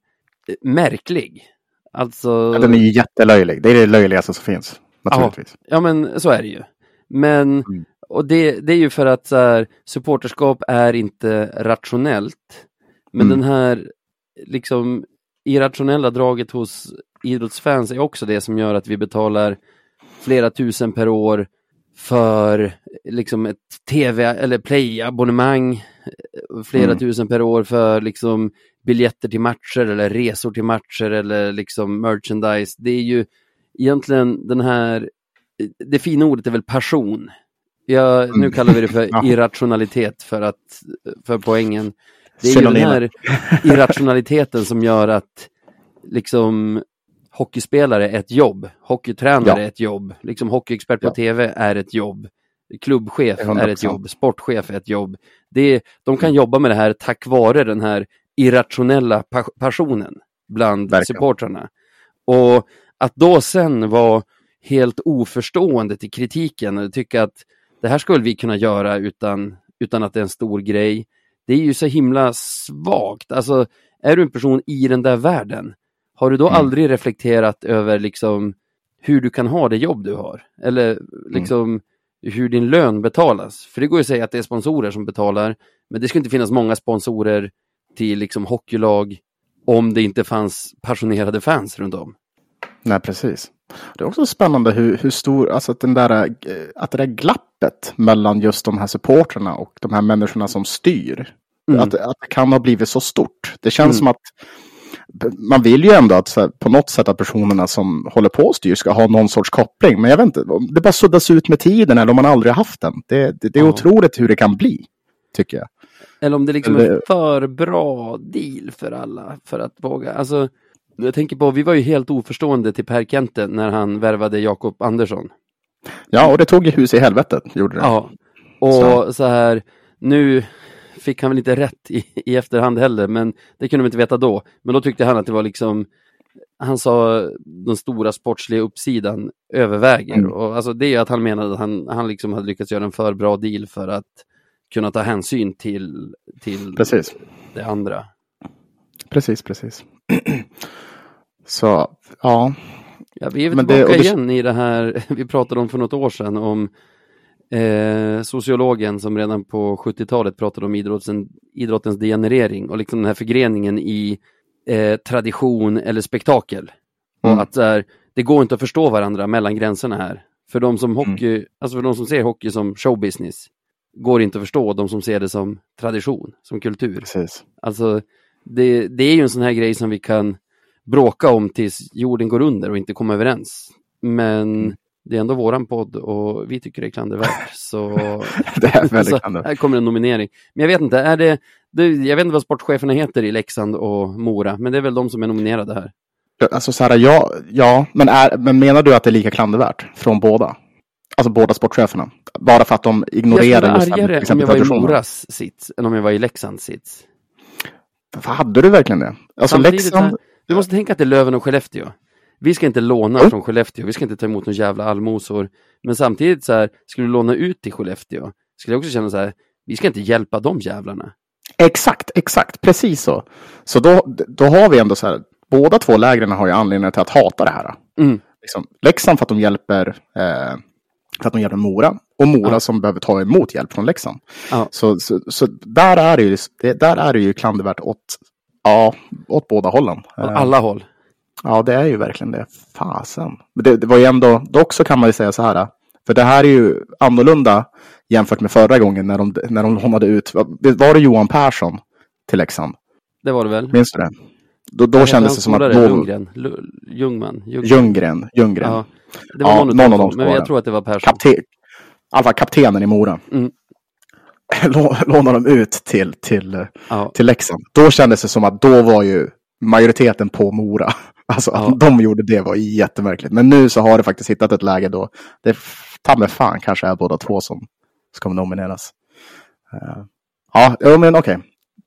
eh, märklig. Alltså, Den är ju jättelöjlig. Det är det löjligaste som finns. Naturligtvis. ja men så är det ju. Men, Mm. och det, det är ju för att så här, supporterskap är inte rationellt. Men Mm. den här liksom irrationella draget hos idrottsfans är också det som gör att vi betalar flera tusen per år för liksom ett tv eller play-abonnemang, eh, flera Mm. tusen per år för liksom biljetter till matcher eller resor till matcher eller liksom merchandise. Det är ju egentligen den här, det fina ordet är väl passion. Ja, nu Mm. kallar vi det för irrationalitet för, att, för poängen. Det är ju den här irrationaliteten som gör att liksom hockeyspelare är ett jobb, hockeytränare Ja. är ett jobb, liksom hockeyexpert på Ja. tv är ett jobb, klubbchef är 100%. ett jobb, sportchef är ett jobb. Det, de kan jobba med det här tack vare den här irrationella pa- passionen bland Verkligen. supportrarna. Och att då sen vara helt oförstående till kritiken och tycka att det här skulle vi kunna göra utan, utan att det är en stor grej. Det är ju så himla svagt. Alltså, är du en person i den där världen, har du då Mm. aldrig reflekterat över liksom hur du kan ha det jobb du har? Eller liksom hur din lön betalas? För det går ju att säga att det är sponsorer som betalar, men det skulle inte finnas många sponsorer till liksom hockeylag om det inte fanns passionerade fans runt om. Nej, precis. Det är också spännande hur, hur stor, alltså att, den där, eh, att det där glappet mellan just de här supportrarna och de här människorna som styr. Mm. Att, att det kan ha blivit så stort. Det känns Mm. som att man vill ju ändå att här, på något sätt att personerna som håller på och styr ska ha någon sorts koppling. Men jag vet inte, det bara suddas ut med tiden eller om man aldrig har haft den. Det, det, det är Ja. otroligt hur det kan bli, tycker jag. Eller om det liksom är Eller- en för bra deal för alla för att våga. Alltså, jag tänker på, vi var ju helt oförstående till Per Kente när han värvade Jakob Andersson. Ja, och det tog ju hus i helvetet, gjorde det. Ja, och Så. så. här, nu fick han väl inte rätt i, i efterhand heller, men det kunde man inte veta då. Men då tyckte han att det var liksom, han sa den stora sportsliga uppsidan överväger. Mm. Och alltså det är att han menade att han, han liksom hade lyckats göra en för bra deal för att kunna ta hänsyn till, till Precis. det andra. Precis, precis. Så, ja. Ja, vi är väl Men det- tillbaka och det- igen i det här vi pratade om för något år sedan om eh, sociologen som redan på 70-talet pratade om idrotten, idrottens degenerering och liksom den här förgreningen i eh, tradition eller spektakel. Mm. Och att här, det går inte att förstå varandra mellan gränserna här. För de som Mm. hockey, alltså för de som ser hockey som showbusiness går inte att förstå de som ser det som tradition, som kultur. Precis. Alltså, det, det är ju en sån här grej som vi kan bråka om tills jorden går under och inte komma överens. Men det är ändå våran podd och vi tycker det är klandervärt. Så, Det är väldigt klandervärt. här kommer en nominering. Men jag vet inte, är det, det, jag vet inte vad sportcheferna heter i Leksand och Mora, men det är väl de som är nominerade här. Alltså så här, ja, ja men, är, men menar du att det är lika klandervärt från båda? Alltså båda sportcheferna? Bara för att de Jag ignorerar skulle vara argare om jag var i. Moras sits än om jag var i Leksands sits. Hade du verkligen det? Alltså Samtidigt Leksand, du måste tänka att det är Löven och Skellefteå. Vi ska inte låna Mm. från Skellefteå, vi ska inte ta emot några jävla allmosor. Men samtidigt så här, skulle du låna ut till Skellefteå, skulle jag också känna så här, vi ska inte hjälpa de jävlarna. exakt, exakt, precis så. Så då, då har vi ändå så här, båda två lägren har ju anledning till att hata det här. Mm. Liksom, Leksand för att de hjälper eh, för att de hjälper Mora och Mora Ja. som behöver ta emot hjälp från Leksand. Ja. Så, så, så där, är det ju, där är det ju klandervärt åt, ja, åt båda hållen. Åt alla håll. Ja, det är ju verkligen det. Fasen. Men det, det var ju ändå, dock så kan man ju säga så här. För det här är ju annorlunda jämfört med förra gången när de, när de lånade ut. Var det Johan Persson till Leksand? Det var det väl? Minns du det? Då, då kändes det som att då, Lundgren? Lu- Ljungman? Ljung- Ljunggren, Ljunggren. Ja, det var Ja, någon, någon av dem, men jag tror att det var Persson. Kapten, i alla fall kaptenen i Mora. Mm. Lå- Lånade de ut till, till, Ja. till Leksand. Då kändes det som att då var ju majoriteten på Mora. Alltså Ja. att de gjorde det var jättemärkligt. Men nu så har det faktiskt hittat ett läge då det ta mig fan kanske är båda två som ska nomineras. Eh, ja, men okej.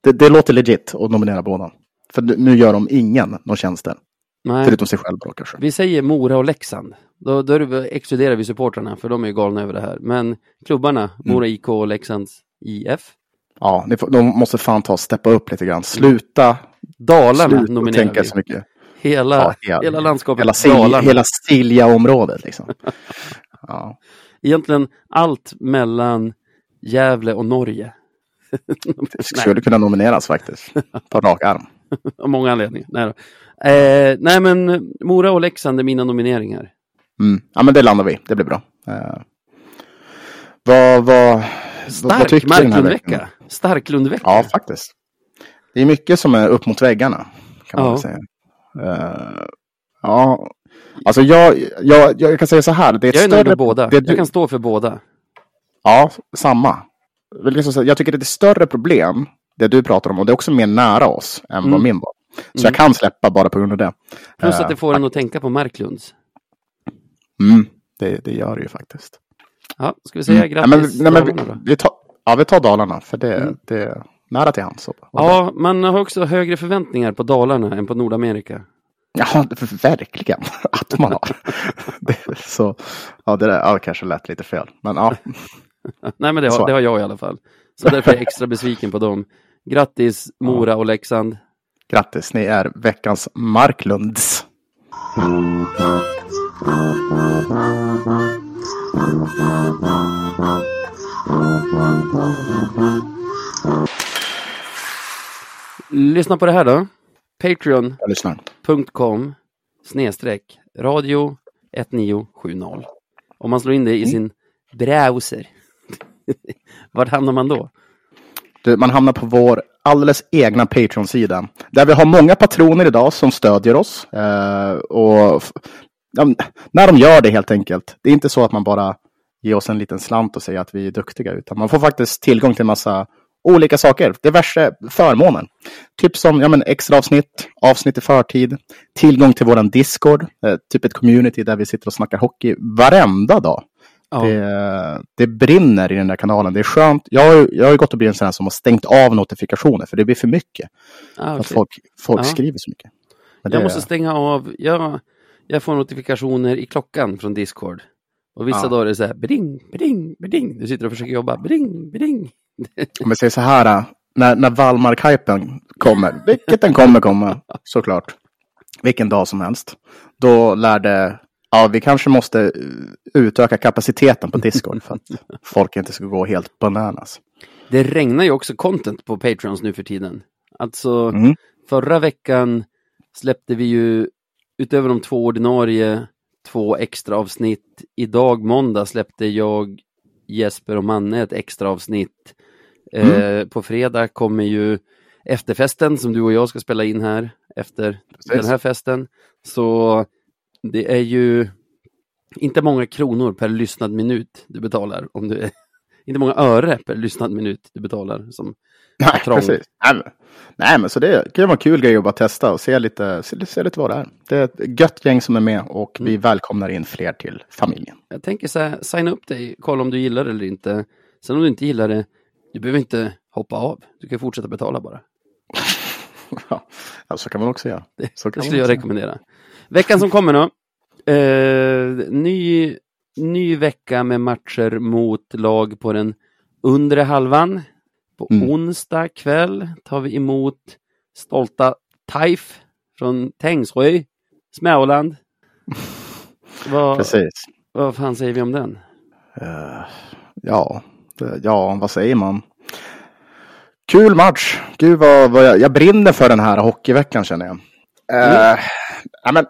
det, det låter legit att nominera båda. För nu- gör de ingen någon tjänster. Nej. Förutom sig själv då kanske. Vi säger Mora och Leksand. Då, då exkluderar vi supportrarna för de är ju galna över det här. Men klubbarna, Mm. Mora IK och Leksands IF. Ja, får, de måste fan ta och steppa upp lite grann. Sluta, Dalarna sluta nominerar tänka vi. så mycket. Hela, Ja, hela- hela landskapet Hela. Sil, hela Silja-området liksom. Ja. Egentligen allt mellan Gävle och Norge. Det skulle kunna nomineras faktiskt. På rak arm. Av många anledningar. Nej. Eh, nej men Mora och Leksand är mina nomineringar. Mm. Ja, men det landar vi. Det blir bra. Eh, vad, vad, vad Stark den här Marklundvecka. Starklundvecka. Ja, faktiskt. Det är mycket som är upp mot väggarna. Kan man Ja. säga. Eh, ja, alltså jag, jag, jag kan säga så här. Det är jag är nöjd större, med båda. det du- Jag kan stå för båda. Ja, samma. Jag liksom Jag tycker det är ett större problem, det du pratar om, och det är också mer nära oss än Mm. vad min var. Så jag kan släppa bara på grund av det. Plus Eh, att det får en att tänka på Marklunds. Mm, det, det gör det ju faktiskt. Ja, ska vi säga Mm. grattis Ja, men, nej, men vi, vi, tar, ja, vi tar Dalarna, för det, Mm. det nära till hands. Ja, man har också högre förväntningar på Dalarna än på Nordamerika. Ja, verkligen. Att man har. så, ja, det där ja, kanske lät lite fel. Men ja, Nej, men det har, det har jag i alla fall. Så därför är jag extra besviken på dem. Grattis Mora och Leksand. grattis. Ni är veckans Marklunds. Lyssna på det här då. Patreon.com snedstreck radio 1970. Om man slår in det i sin browser. Vart hamnar man då? Du, man hamnar på vår alldeles egna Patreon-sida. Där vi har många patroner idag som stödjer oss. Eh, och ja, när de gör det helt enkelt. Det är inte så att man bara ger oss en liten slant och säger att vi är duktiga. Utan man får faktiskt tillgång till massa olika saker. Diverse förmåner. Typ som ja, men extra avsnitt, avsnitt i förtid, tillgång till våran Discord. Eh, typ ett community där vi sitter och snackar hockey varenda dag. Ja. Det, det brinner i den där kanalen. Det är skönt. Jag har, jag har gått och blivit en sån här som har stängt av notifikationer för det blir för mycket. Ah, Att okej. folk, folk Ja. skriver så mycket. Men Jag det- måste stänga av. Jag, jag får notifikationer i klockan från Discord. Och vissa Ja. dagar är det så här, bring, bring, bring. Du sitter och försöker jobba, bring, bring. Om vi säger så här, äh, när, när Wallmark-hypen kommer, vilket den kommer komma, såklart, vilken dag som helst, då lär det, ja, vi kanske måste uh, utöka kapaciteten på Discord för att folk inte ska gå helt bananas. Det regnar ju också content på Patreons nu för tiden. Alltså, Mm. förra veckan släppte vi ju, utöver de två ordinarie, två extra avsnitt. Idag, måndag, släppte jag, Jesper och Manne ett extra avsnitt. Eh, på fredag kommer ju efterfesten som du och jag ska spela in här efter den här festen. Så det är ju inte många kronor per lyssnad minut du betalar. Om du, inte många öre per lyssnad minut du betalar. Som Nej, precis. Nej, men, nej, men så det kan vara en kul grej att bara testa och se lite, se, se lite vad det är. Det är ett gött gäng som är med och vi välkomnar in fler till familjen. Jag tänker så här, signa upp dig, kolla om du gillar det eller inte. Sen om du inte gillar det, du behöver inte hoppa av. Du kan fortsätta betala bara. ja, så kan man också göra. Så Det skulle jag rekommendera. Veckan som kommer då. Eh, ny, ny vecka med matcher mot lag på den undre halvan. På Mm. onsdag kväll tar vi emot stolta Taif från Tängsrö, Småland. vad, Precis. vad fan säger vi om den? Eh, ja, ja, vad säger man? Kul match. Gud vad, vad jag, jag brinner för den här hockeyveckan känner jag. Eh, ja, men,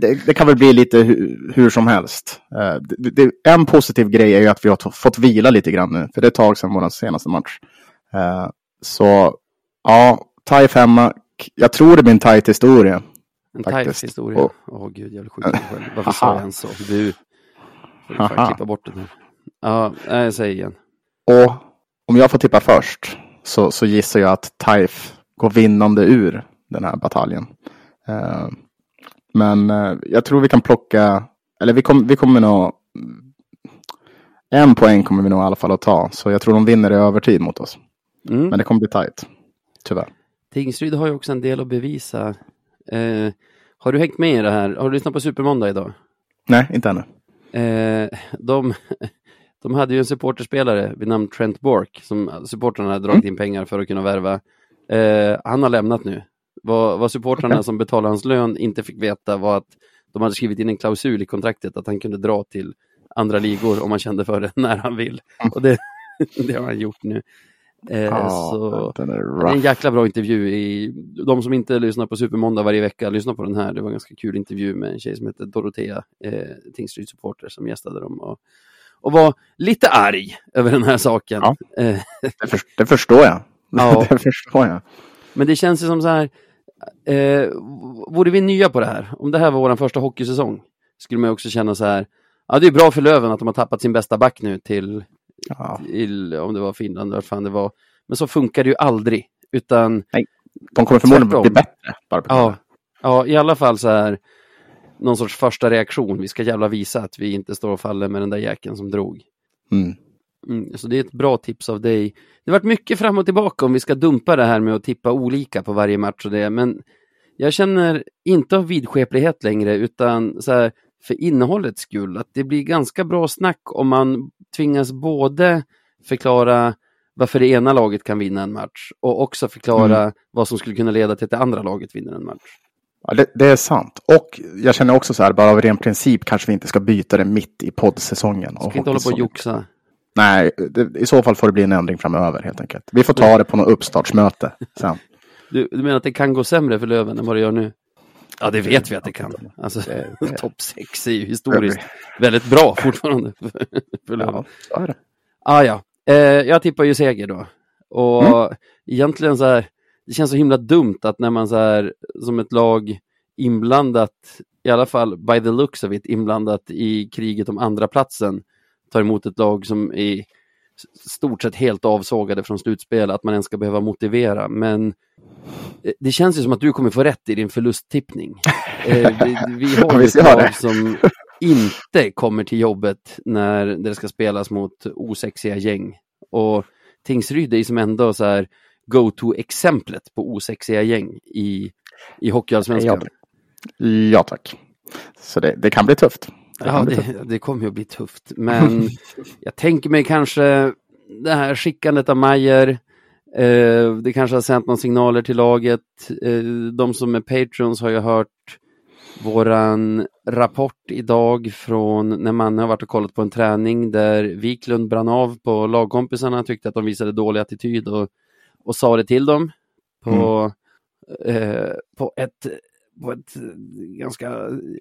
det, det kan väl bli lite hu, hur som helst. Eh, det, det, en positiv grej är ju att vi har fått vila lite grann nu. För det är ett tag sedan vår senaste match. Eh, så ja, TIE 5. Jag tror det blir en tight historia. En Faktiskt. Taif-historia. Och- Åh gud, jag blir sjuk själv. Varför sa jag ens så? Du. Får du klippa bort den här. Ja, nej, säger igen. Och om jag får tippa först så, så gissar jag att Taif går vinnande ur den här bataljen. Men eh, jag tror vi kan plocka, eller vi, kom, vi kommer nog, en poäng kommer vi nog i alla fall att ta. Så jag tror de vinner i övertid mot oss. Mm. Men det kommer bli tajt. tyvärr. Tingsryd har ju också en del att bevisa. Eh, har du hängt med i det här? Har du lyssnat på Supermåndag idag? Nej, inte ännu. Eh, de, de hade ju en supporterspelare vid namn Trent Bork som supportrarna hade dragit in pengar för att kunna värva. Eh, han har lämnat nu. Vad, vad supportrarna som betalar hans lön inte fick veta var att de hade skrivit in en klausul i kontraktet att han kunde dra till andra ligor om han kände för det när han vill. Och det, det har han gjort nu. Eh, Ja, så... Det är en jäkla bra intervju. I, de som inte lyssnar på Supermåndag varje vecka, lyssna på den här. Det var en ganska kul intervju med en tjej som heter Dorotea, eh, Tingsryds supporter som gästade dem. Och, och var lite arg över den här saken. Ja. Eh, Det, för, det förstår jag. Ja. det förstår jag. men det känns ju som så här, eh, vore vi nya på det här, om det här var vår första hockeysäsong, skulle man också känna så här, ja det är bra för Löven att de har tappat sin bästa back nu till, Ja. till om det var Finland, vad fan det var. Men så funkar det ju aldrig, utan De kommer förmodligen bli bättre. Bara Ja, ja, i alla fall så här någon sorts första reaktion. Vi ska jävla visa att vi inte står och faller med den där jäkeln som drog. Mm. Mm, så det är ett bra tips av dig. Det har varit mycket fram och tillbaka om vi ska dumpa det här med att tippa olika på varje match och det, men jag känner inte av vidskeplighet längre utan så här, för innehållets skull, att det blir ganska bra snack om man tvingas både förklara varför det ena laget kan vinna en match och också förklara vad som skulle kunna leda till att det andra laget vinner en match. Ja, det, det är sant. Och jag känner också så här, bara av ren princip kanske vi inte ska byta det mitt i poddsäsongen. Ska inte hålla på och joxa. Nej, det, i så fall får det bli en ändring framöver helt enkelt. Vi får ta det på något uppstartsmöte sen. Du, du menar att det kan gå sämre för Löven än vad det gör nu? Ja, det vet vi att det kan. Alltså, topp 6 är ju historiskt väldigt bra fortfarande för, för Löven. Ja, så är det. Ah, ja, eh, jag tippar ju seger då. Och Mm. egentligen så här, det känns så himla dumt att när man så här som ett lag inblandat, i alla fall by the looks of it, inblandat i kriget om andra platsen tar emot ett lag som är s- stort sett helt avsågade från slutspel, att man ens ska behöva motivera. Men eh, det känns ju som att du kommer få rätt i din förlusttippning. Eh, vi, vi har ett lag som inte kommer till jobbet när det ska spelas mot osexiga gäng. Och Tingsryd är ju som ändå så här go-to-exemplet på osexiga gäng i, i Hockeyallsvenskan. Ja tack. Så det, det kan bli tufft. Ja, det, det kommer ju att bli tufft. Men jag tänker mig kanske det här skickandet av Majer. Eh, det kanske har sänt några signaler till laget. Eh, de som är patrons har ju hört våran rapport idag från när man har varit och kollat på en träning där Wiklund brann av på lagkompisarna, tyckte att de visade dålig attityd och, och sa det till dem på, eh, på ett på ett eh, ganska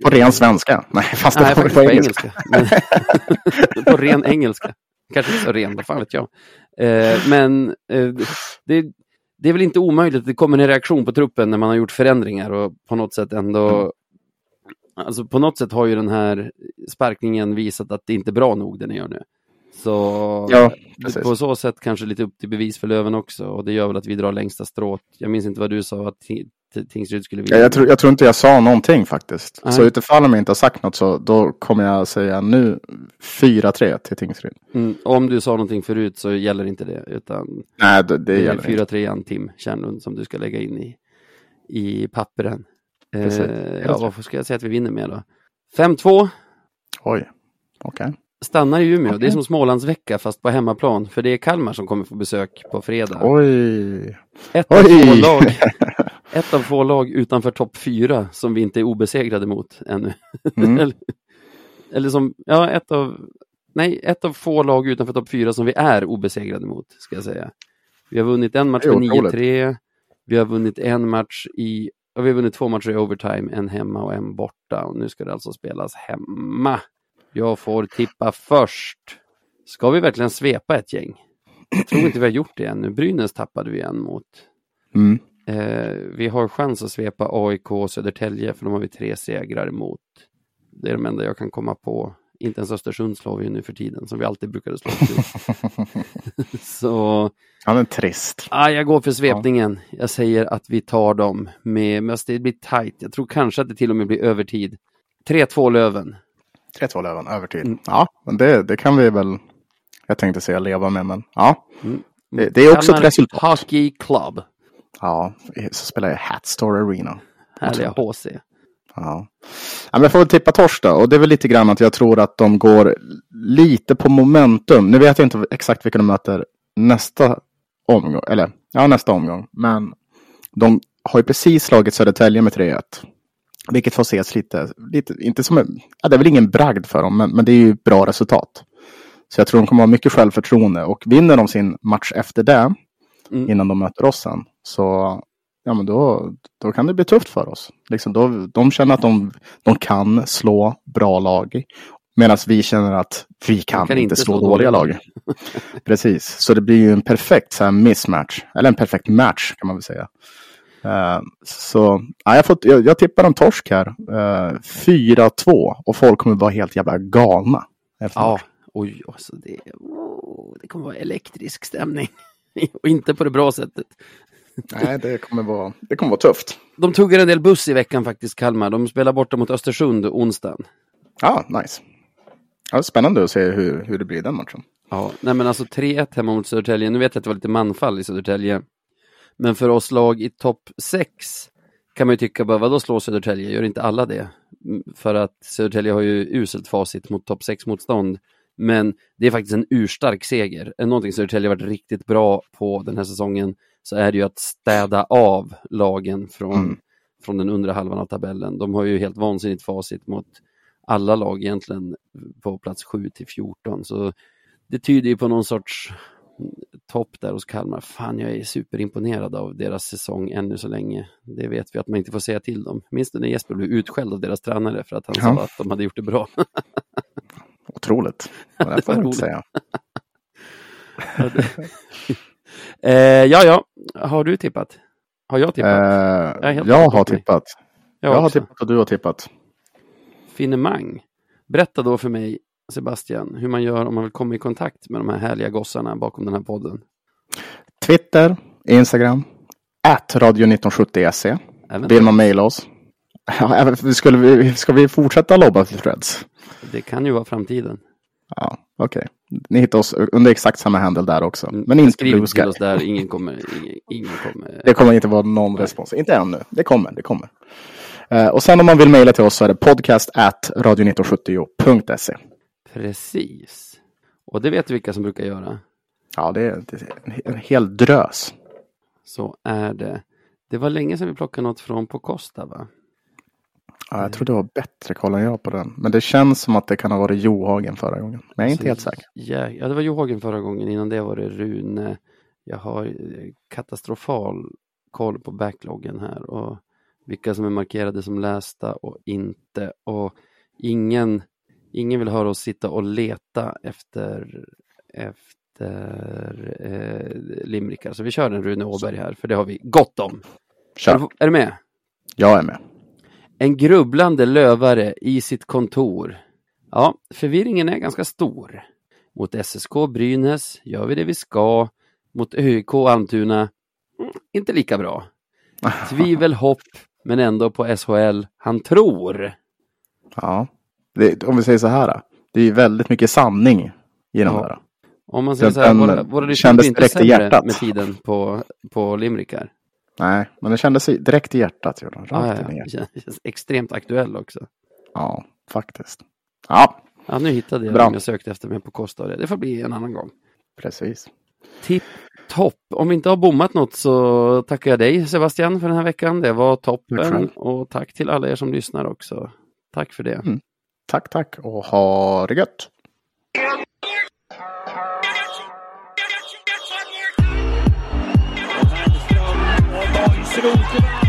På ren svenska. Nej, fast Nej, det var på engelska. engelska. På ren engelska. Kanske inte så ren, vad fan vet jag. Eh, men eh, det, det är väl inte omöjligt att det kommer en reaktion på truppen när man har gjort förändringar och på något sätt ändå Mm. Alltså på något sätt har ju den här sparkningen visat att det inte är bra nog det ni gör nu. Så Ja, på så sätt kanske lite upp till bevis för Löven också och det gör väl att vi drar längsta strået. Jag minns inte vad du sa att Tingsryd skulle vinna. Ja, jag, tror, jag tror inte jag sa någonting faktiskt. Nej. Så utifall de inte har sagt något så då kommer jag säga nu 4-3 till Tingsryd. Mm, om du sa någonting förut så gäller inte det utan Nej, det, det Det gäller inte. 4-3an Tim Kärnlund som du ska lägga in i, i papperen. Precis. Eh, ja, vad ska jag säga att vi vinner med då? 5-2, Oj, okej. stannar i Umeå. Det är som Smålandsvecka fast på hemmaplan. För det är Kalmar som kommer få besök på fredag. Oj. Ett, Oj. lag, ett av få lag utanför topp fyra som vi inte är obesegrade mot ännu. Mm. eller, eller som, ja, ett av, nej, ett av få lag utanför topp fyra som vi är obesegrade mot, ska jag säga. Vi har vunnit en match med otroligt. 9-3. Vi har vunnit en match i, ja, vi har vunnit två matcher i overtime, en hemma och en borta. Och nu ska det alltså spelas hemma. Jag får tippa först. Ska vi verkligen svepa ett gäng? Jag tror inte vi har gjort det ännu. Brynäs tappade vi en mot. Mm. Eh, vi har chans att svepa AIK och Södertälje för de har vi tre segrar emot. Det är de enda jag kan komma på. Inte ens Östersund slår vi ju nu för tiden som vi alltid brukade slå. Så Han är trist. ah, jag går för svepningen. Jag säger att vi tar dem med, men det blir tajt. Jag tror kanske att det till och med blir övertid. 3-2 Löven. 3-2 Löven, övertid. Mm. Ja, men det, det kan vi väl, jag tänkte säga leva med, men ja. Mm. Det, det är också Kalmar ett resultat. Hockey Club. Ja, så spelar jag Hatstore Arena. Härliga HC. Ja. ja men jag får väl tippa torsk då. Och det är väl lite grann att jag tror att de går lite på momentum. Nu vet jag inte exakt vilka de möter nästa omgång. Eller ja, nästa omgång. Men de har ju precis slagit Södertälje med 3-1. Vilket får ses lite, lite inte som en, ja, det är väl ingen bragd för dem, men, men det är ju bra resultat. Så jag tror de kommer ha mycket självförtroende och vinner de sin match efter det, mm. innan de möter oss sen, så ja, men då, då kan det bli tufft för oss. Liksom då, de känner att de, de kan slå bra lag. Medan vi känner att vi kan, kan inte slå, slå dåliga lag. Precis, så det blir ju en perfekt så här, mismatch. Eller en perfekt match kan man väl säga. Uh, så ja, jag, fått, jag, jag tippar en torsk här. Uh, eh, 4-2 och folk kommer vara helt jävla galna. Ja, oj, alltså det, oh, det kommer vara elektrisk stämning. och inte på det bra sättet. Nej, det kommer, vara, det kommer vara tufft. De tuggar en del buss i veckan faktiskt, Kalmar. De spelar borta mot Östersund onsdagen. Ja, nice. Ja, spännande att se hur, hur det blir den matchen. Ja, nej men alltså 3-1 hemma mot Södertälje. Nu vet jag att det var lite manfall i Södertälje. Men för oss lag i topp 6 kan man ju tycka, bara, vadå slå Södertälje? Gör inte alla det? Mm, för att Södertälje har ju uselt facit mot topp 6-motstånd. Men det är faktiskt en urstark seger. Någonting Södertälje varit riktigt bra på den här säsongen så är det ju att städa av lagen från, mm. från den undre halvan av tabellen. De har ju helt vansinnigt facit mot alla lag egentligen på plats 7 till 14. Så det tyder ju på någon sorts topp där hos Kalmar. Fan, jag är superimponerad av deras säsong ännu så länge. Det vet vi att man inte får säga till dem. Minns du när Jesper blev utskälld av deras tränare för att han ja. sa att de hade gjort det bra? Otroligt. Det får man inte säga. Eh, ja, ja, har du tippat? Har jag tippat? Eh, jag, jag har tippat. Jag, jag har tippat och du har tippat. Finemang. Berätta då för mig Sebastian, hur man gör om man vill komma i kontakt med de här härliga gossarna bakom den här podden? Twitter, Instagram, at radio1970se. Vill man mejla oss? Skulle vi, ska vi fortsätta lobba till Threads? Det kan ju vara framtiden. Ja, okej. Okay. Ni hittar oss under exakt samma handel där också. Mm, Men inte Skriv till oss där, ingen kommer, ingen, ingen kommer. Det kommer inte vara någon respons. Inte ännu. Det kommer, det kommer. Uh, och sen om man vill mejla till oss så är det podcast at radio1970.se. Precis. Och det vet du vilka som brukar göra? Ja, det är, en hel drös. Så är det. Det var länge sedan vi plockade något från på Costa va? Ja, jag tror det var bättre koll än jag på den. Men det känns som att det kan ha varit Johagen förra gången. Men jag är inte alltså, helt säker. Ja, det var Johagen förra gången. Innan det var det Rune. Jag har eh, katastrofal koll på backloggen här och vilka som är markerade som lästa och inte. Och ingen Ingen vill höra oss sitta och leta efter, efter eh, limrikar. Så vi kör en Rune Åberg här, för det har vi gott om. Kör. Är, du, är du med? Jag är med. En grubblande lövare i sitt kontor. Ja, förvirringen är ganska stor. Mot SSK Brynäs gör vi det vi ska. Mot ÖIK Almtuna, mm, inte lika bra. Tvivel, hopp, men ändå på SHL. Han tror. Ja det, om vi säger så här, det är väldigt mycket sanning i de här. Om man säger så här, våra, våra lyssnare blir inte sämre hjärtat. med tiden på, på limrikar. Nej, men det kändes direkt i hjärtat. Gjorde ah, ja, det känns extremt aktuell också. Ja, faktiskt. Ja, ja nu hittade jag Bra. jag sökte efter mig på Costa. Det får bli en annan gång. Precis. Tipp topp. Om vi inte har bommat något så tackar jag dig Sebastian för den här veckan. Det var toppen. Och tack till alla er som lyssnar också. Tack för det. Mm. Tack, tack och ha det gött! Será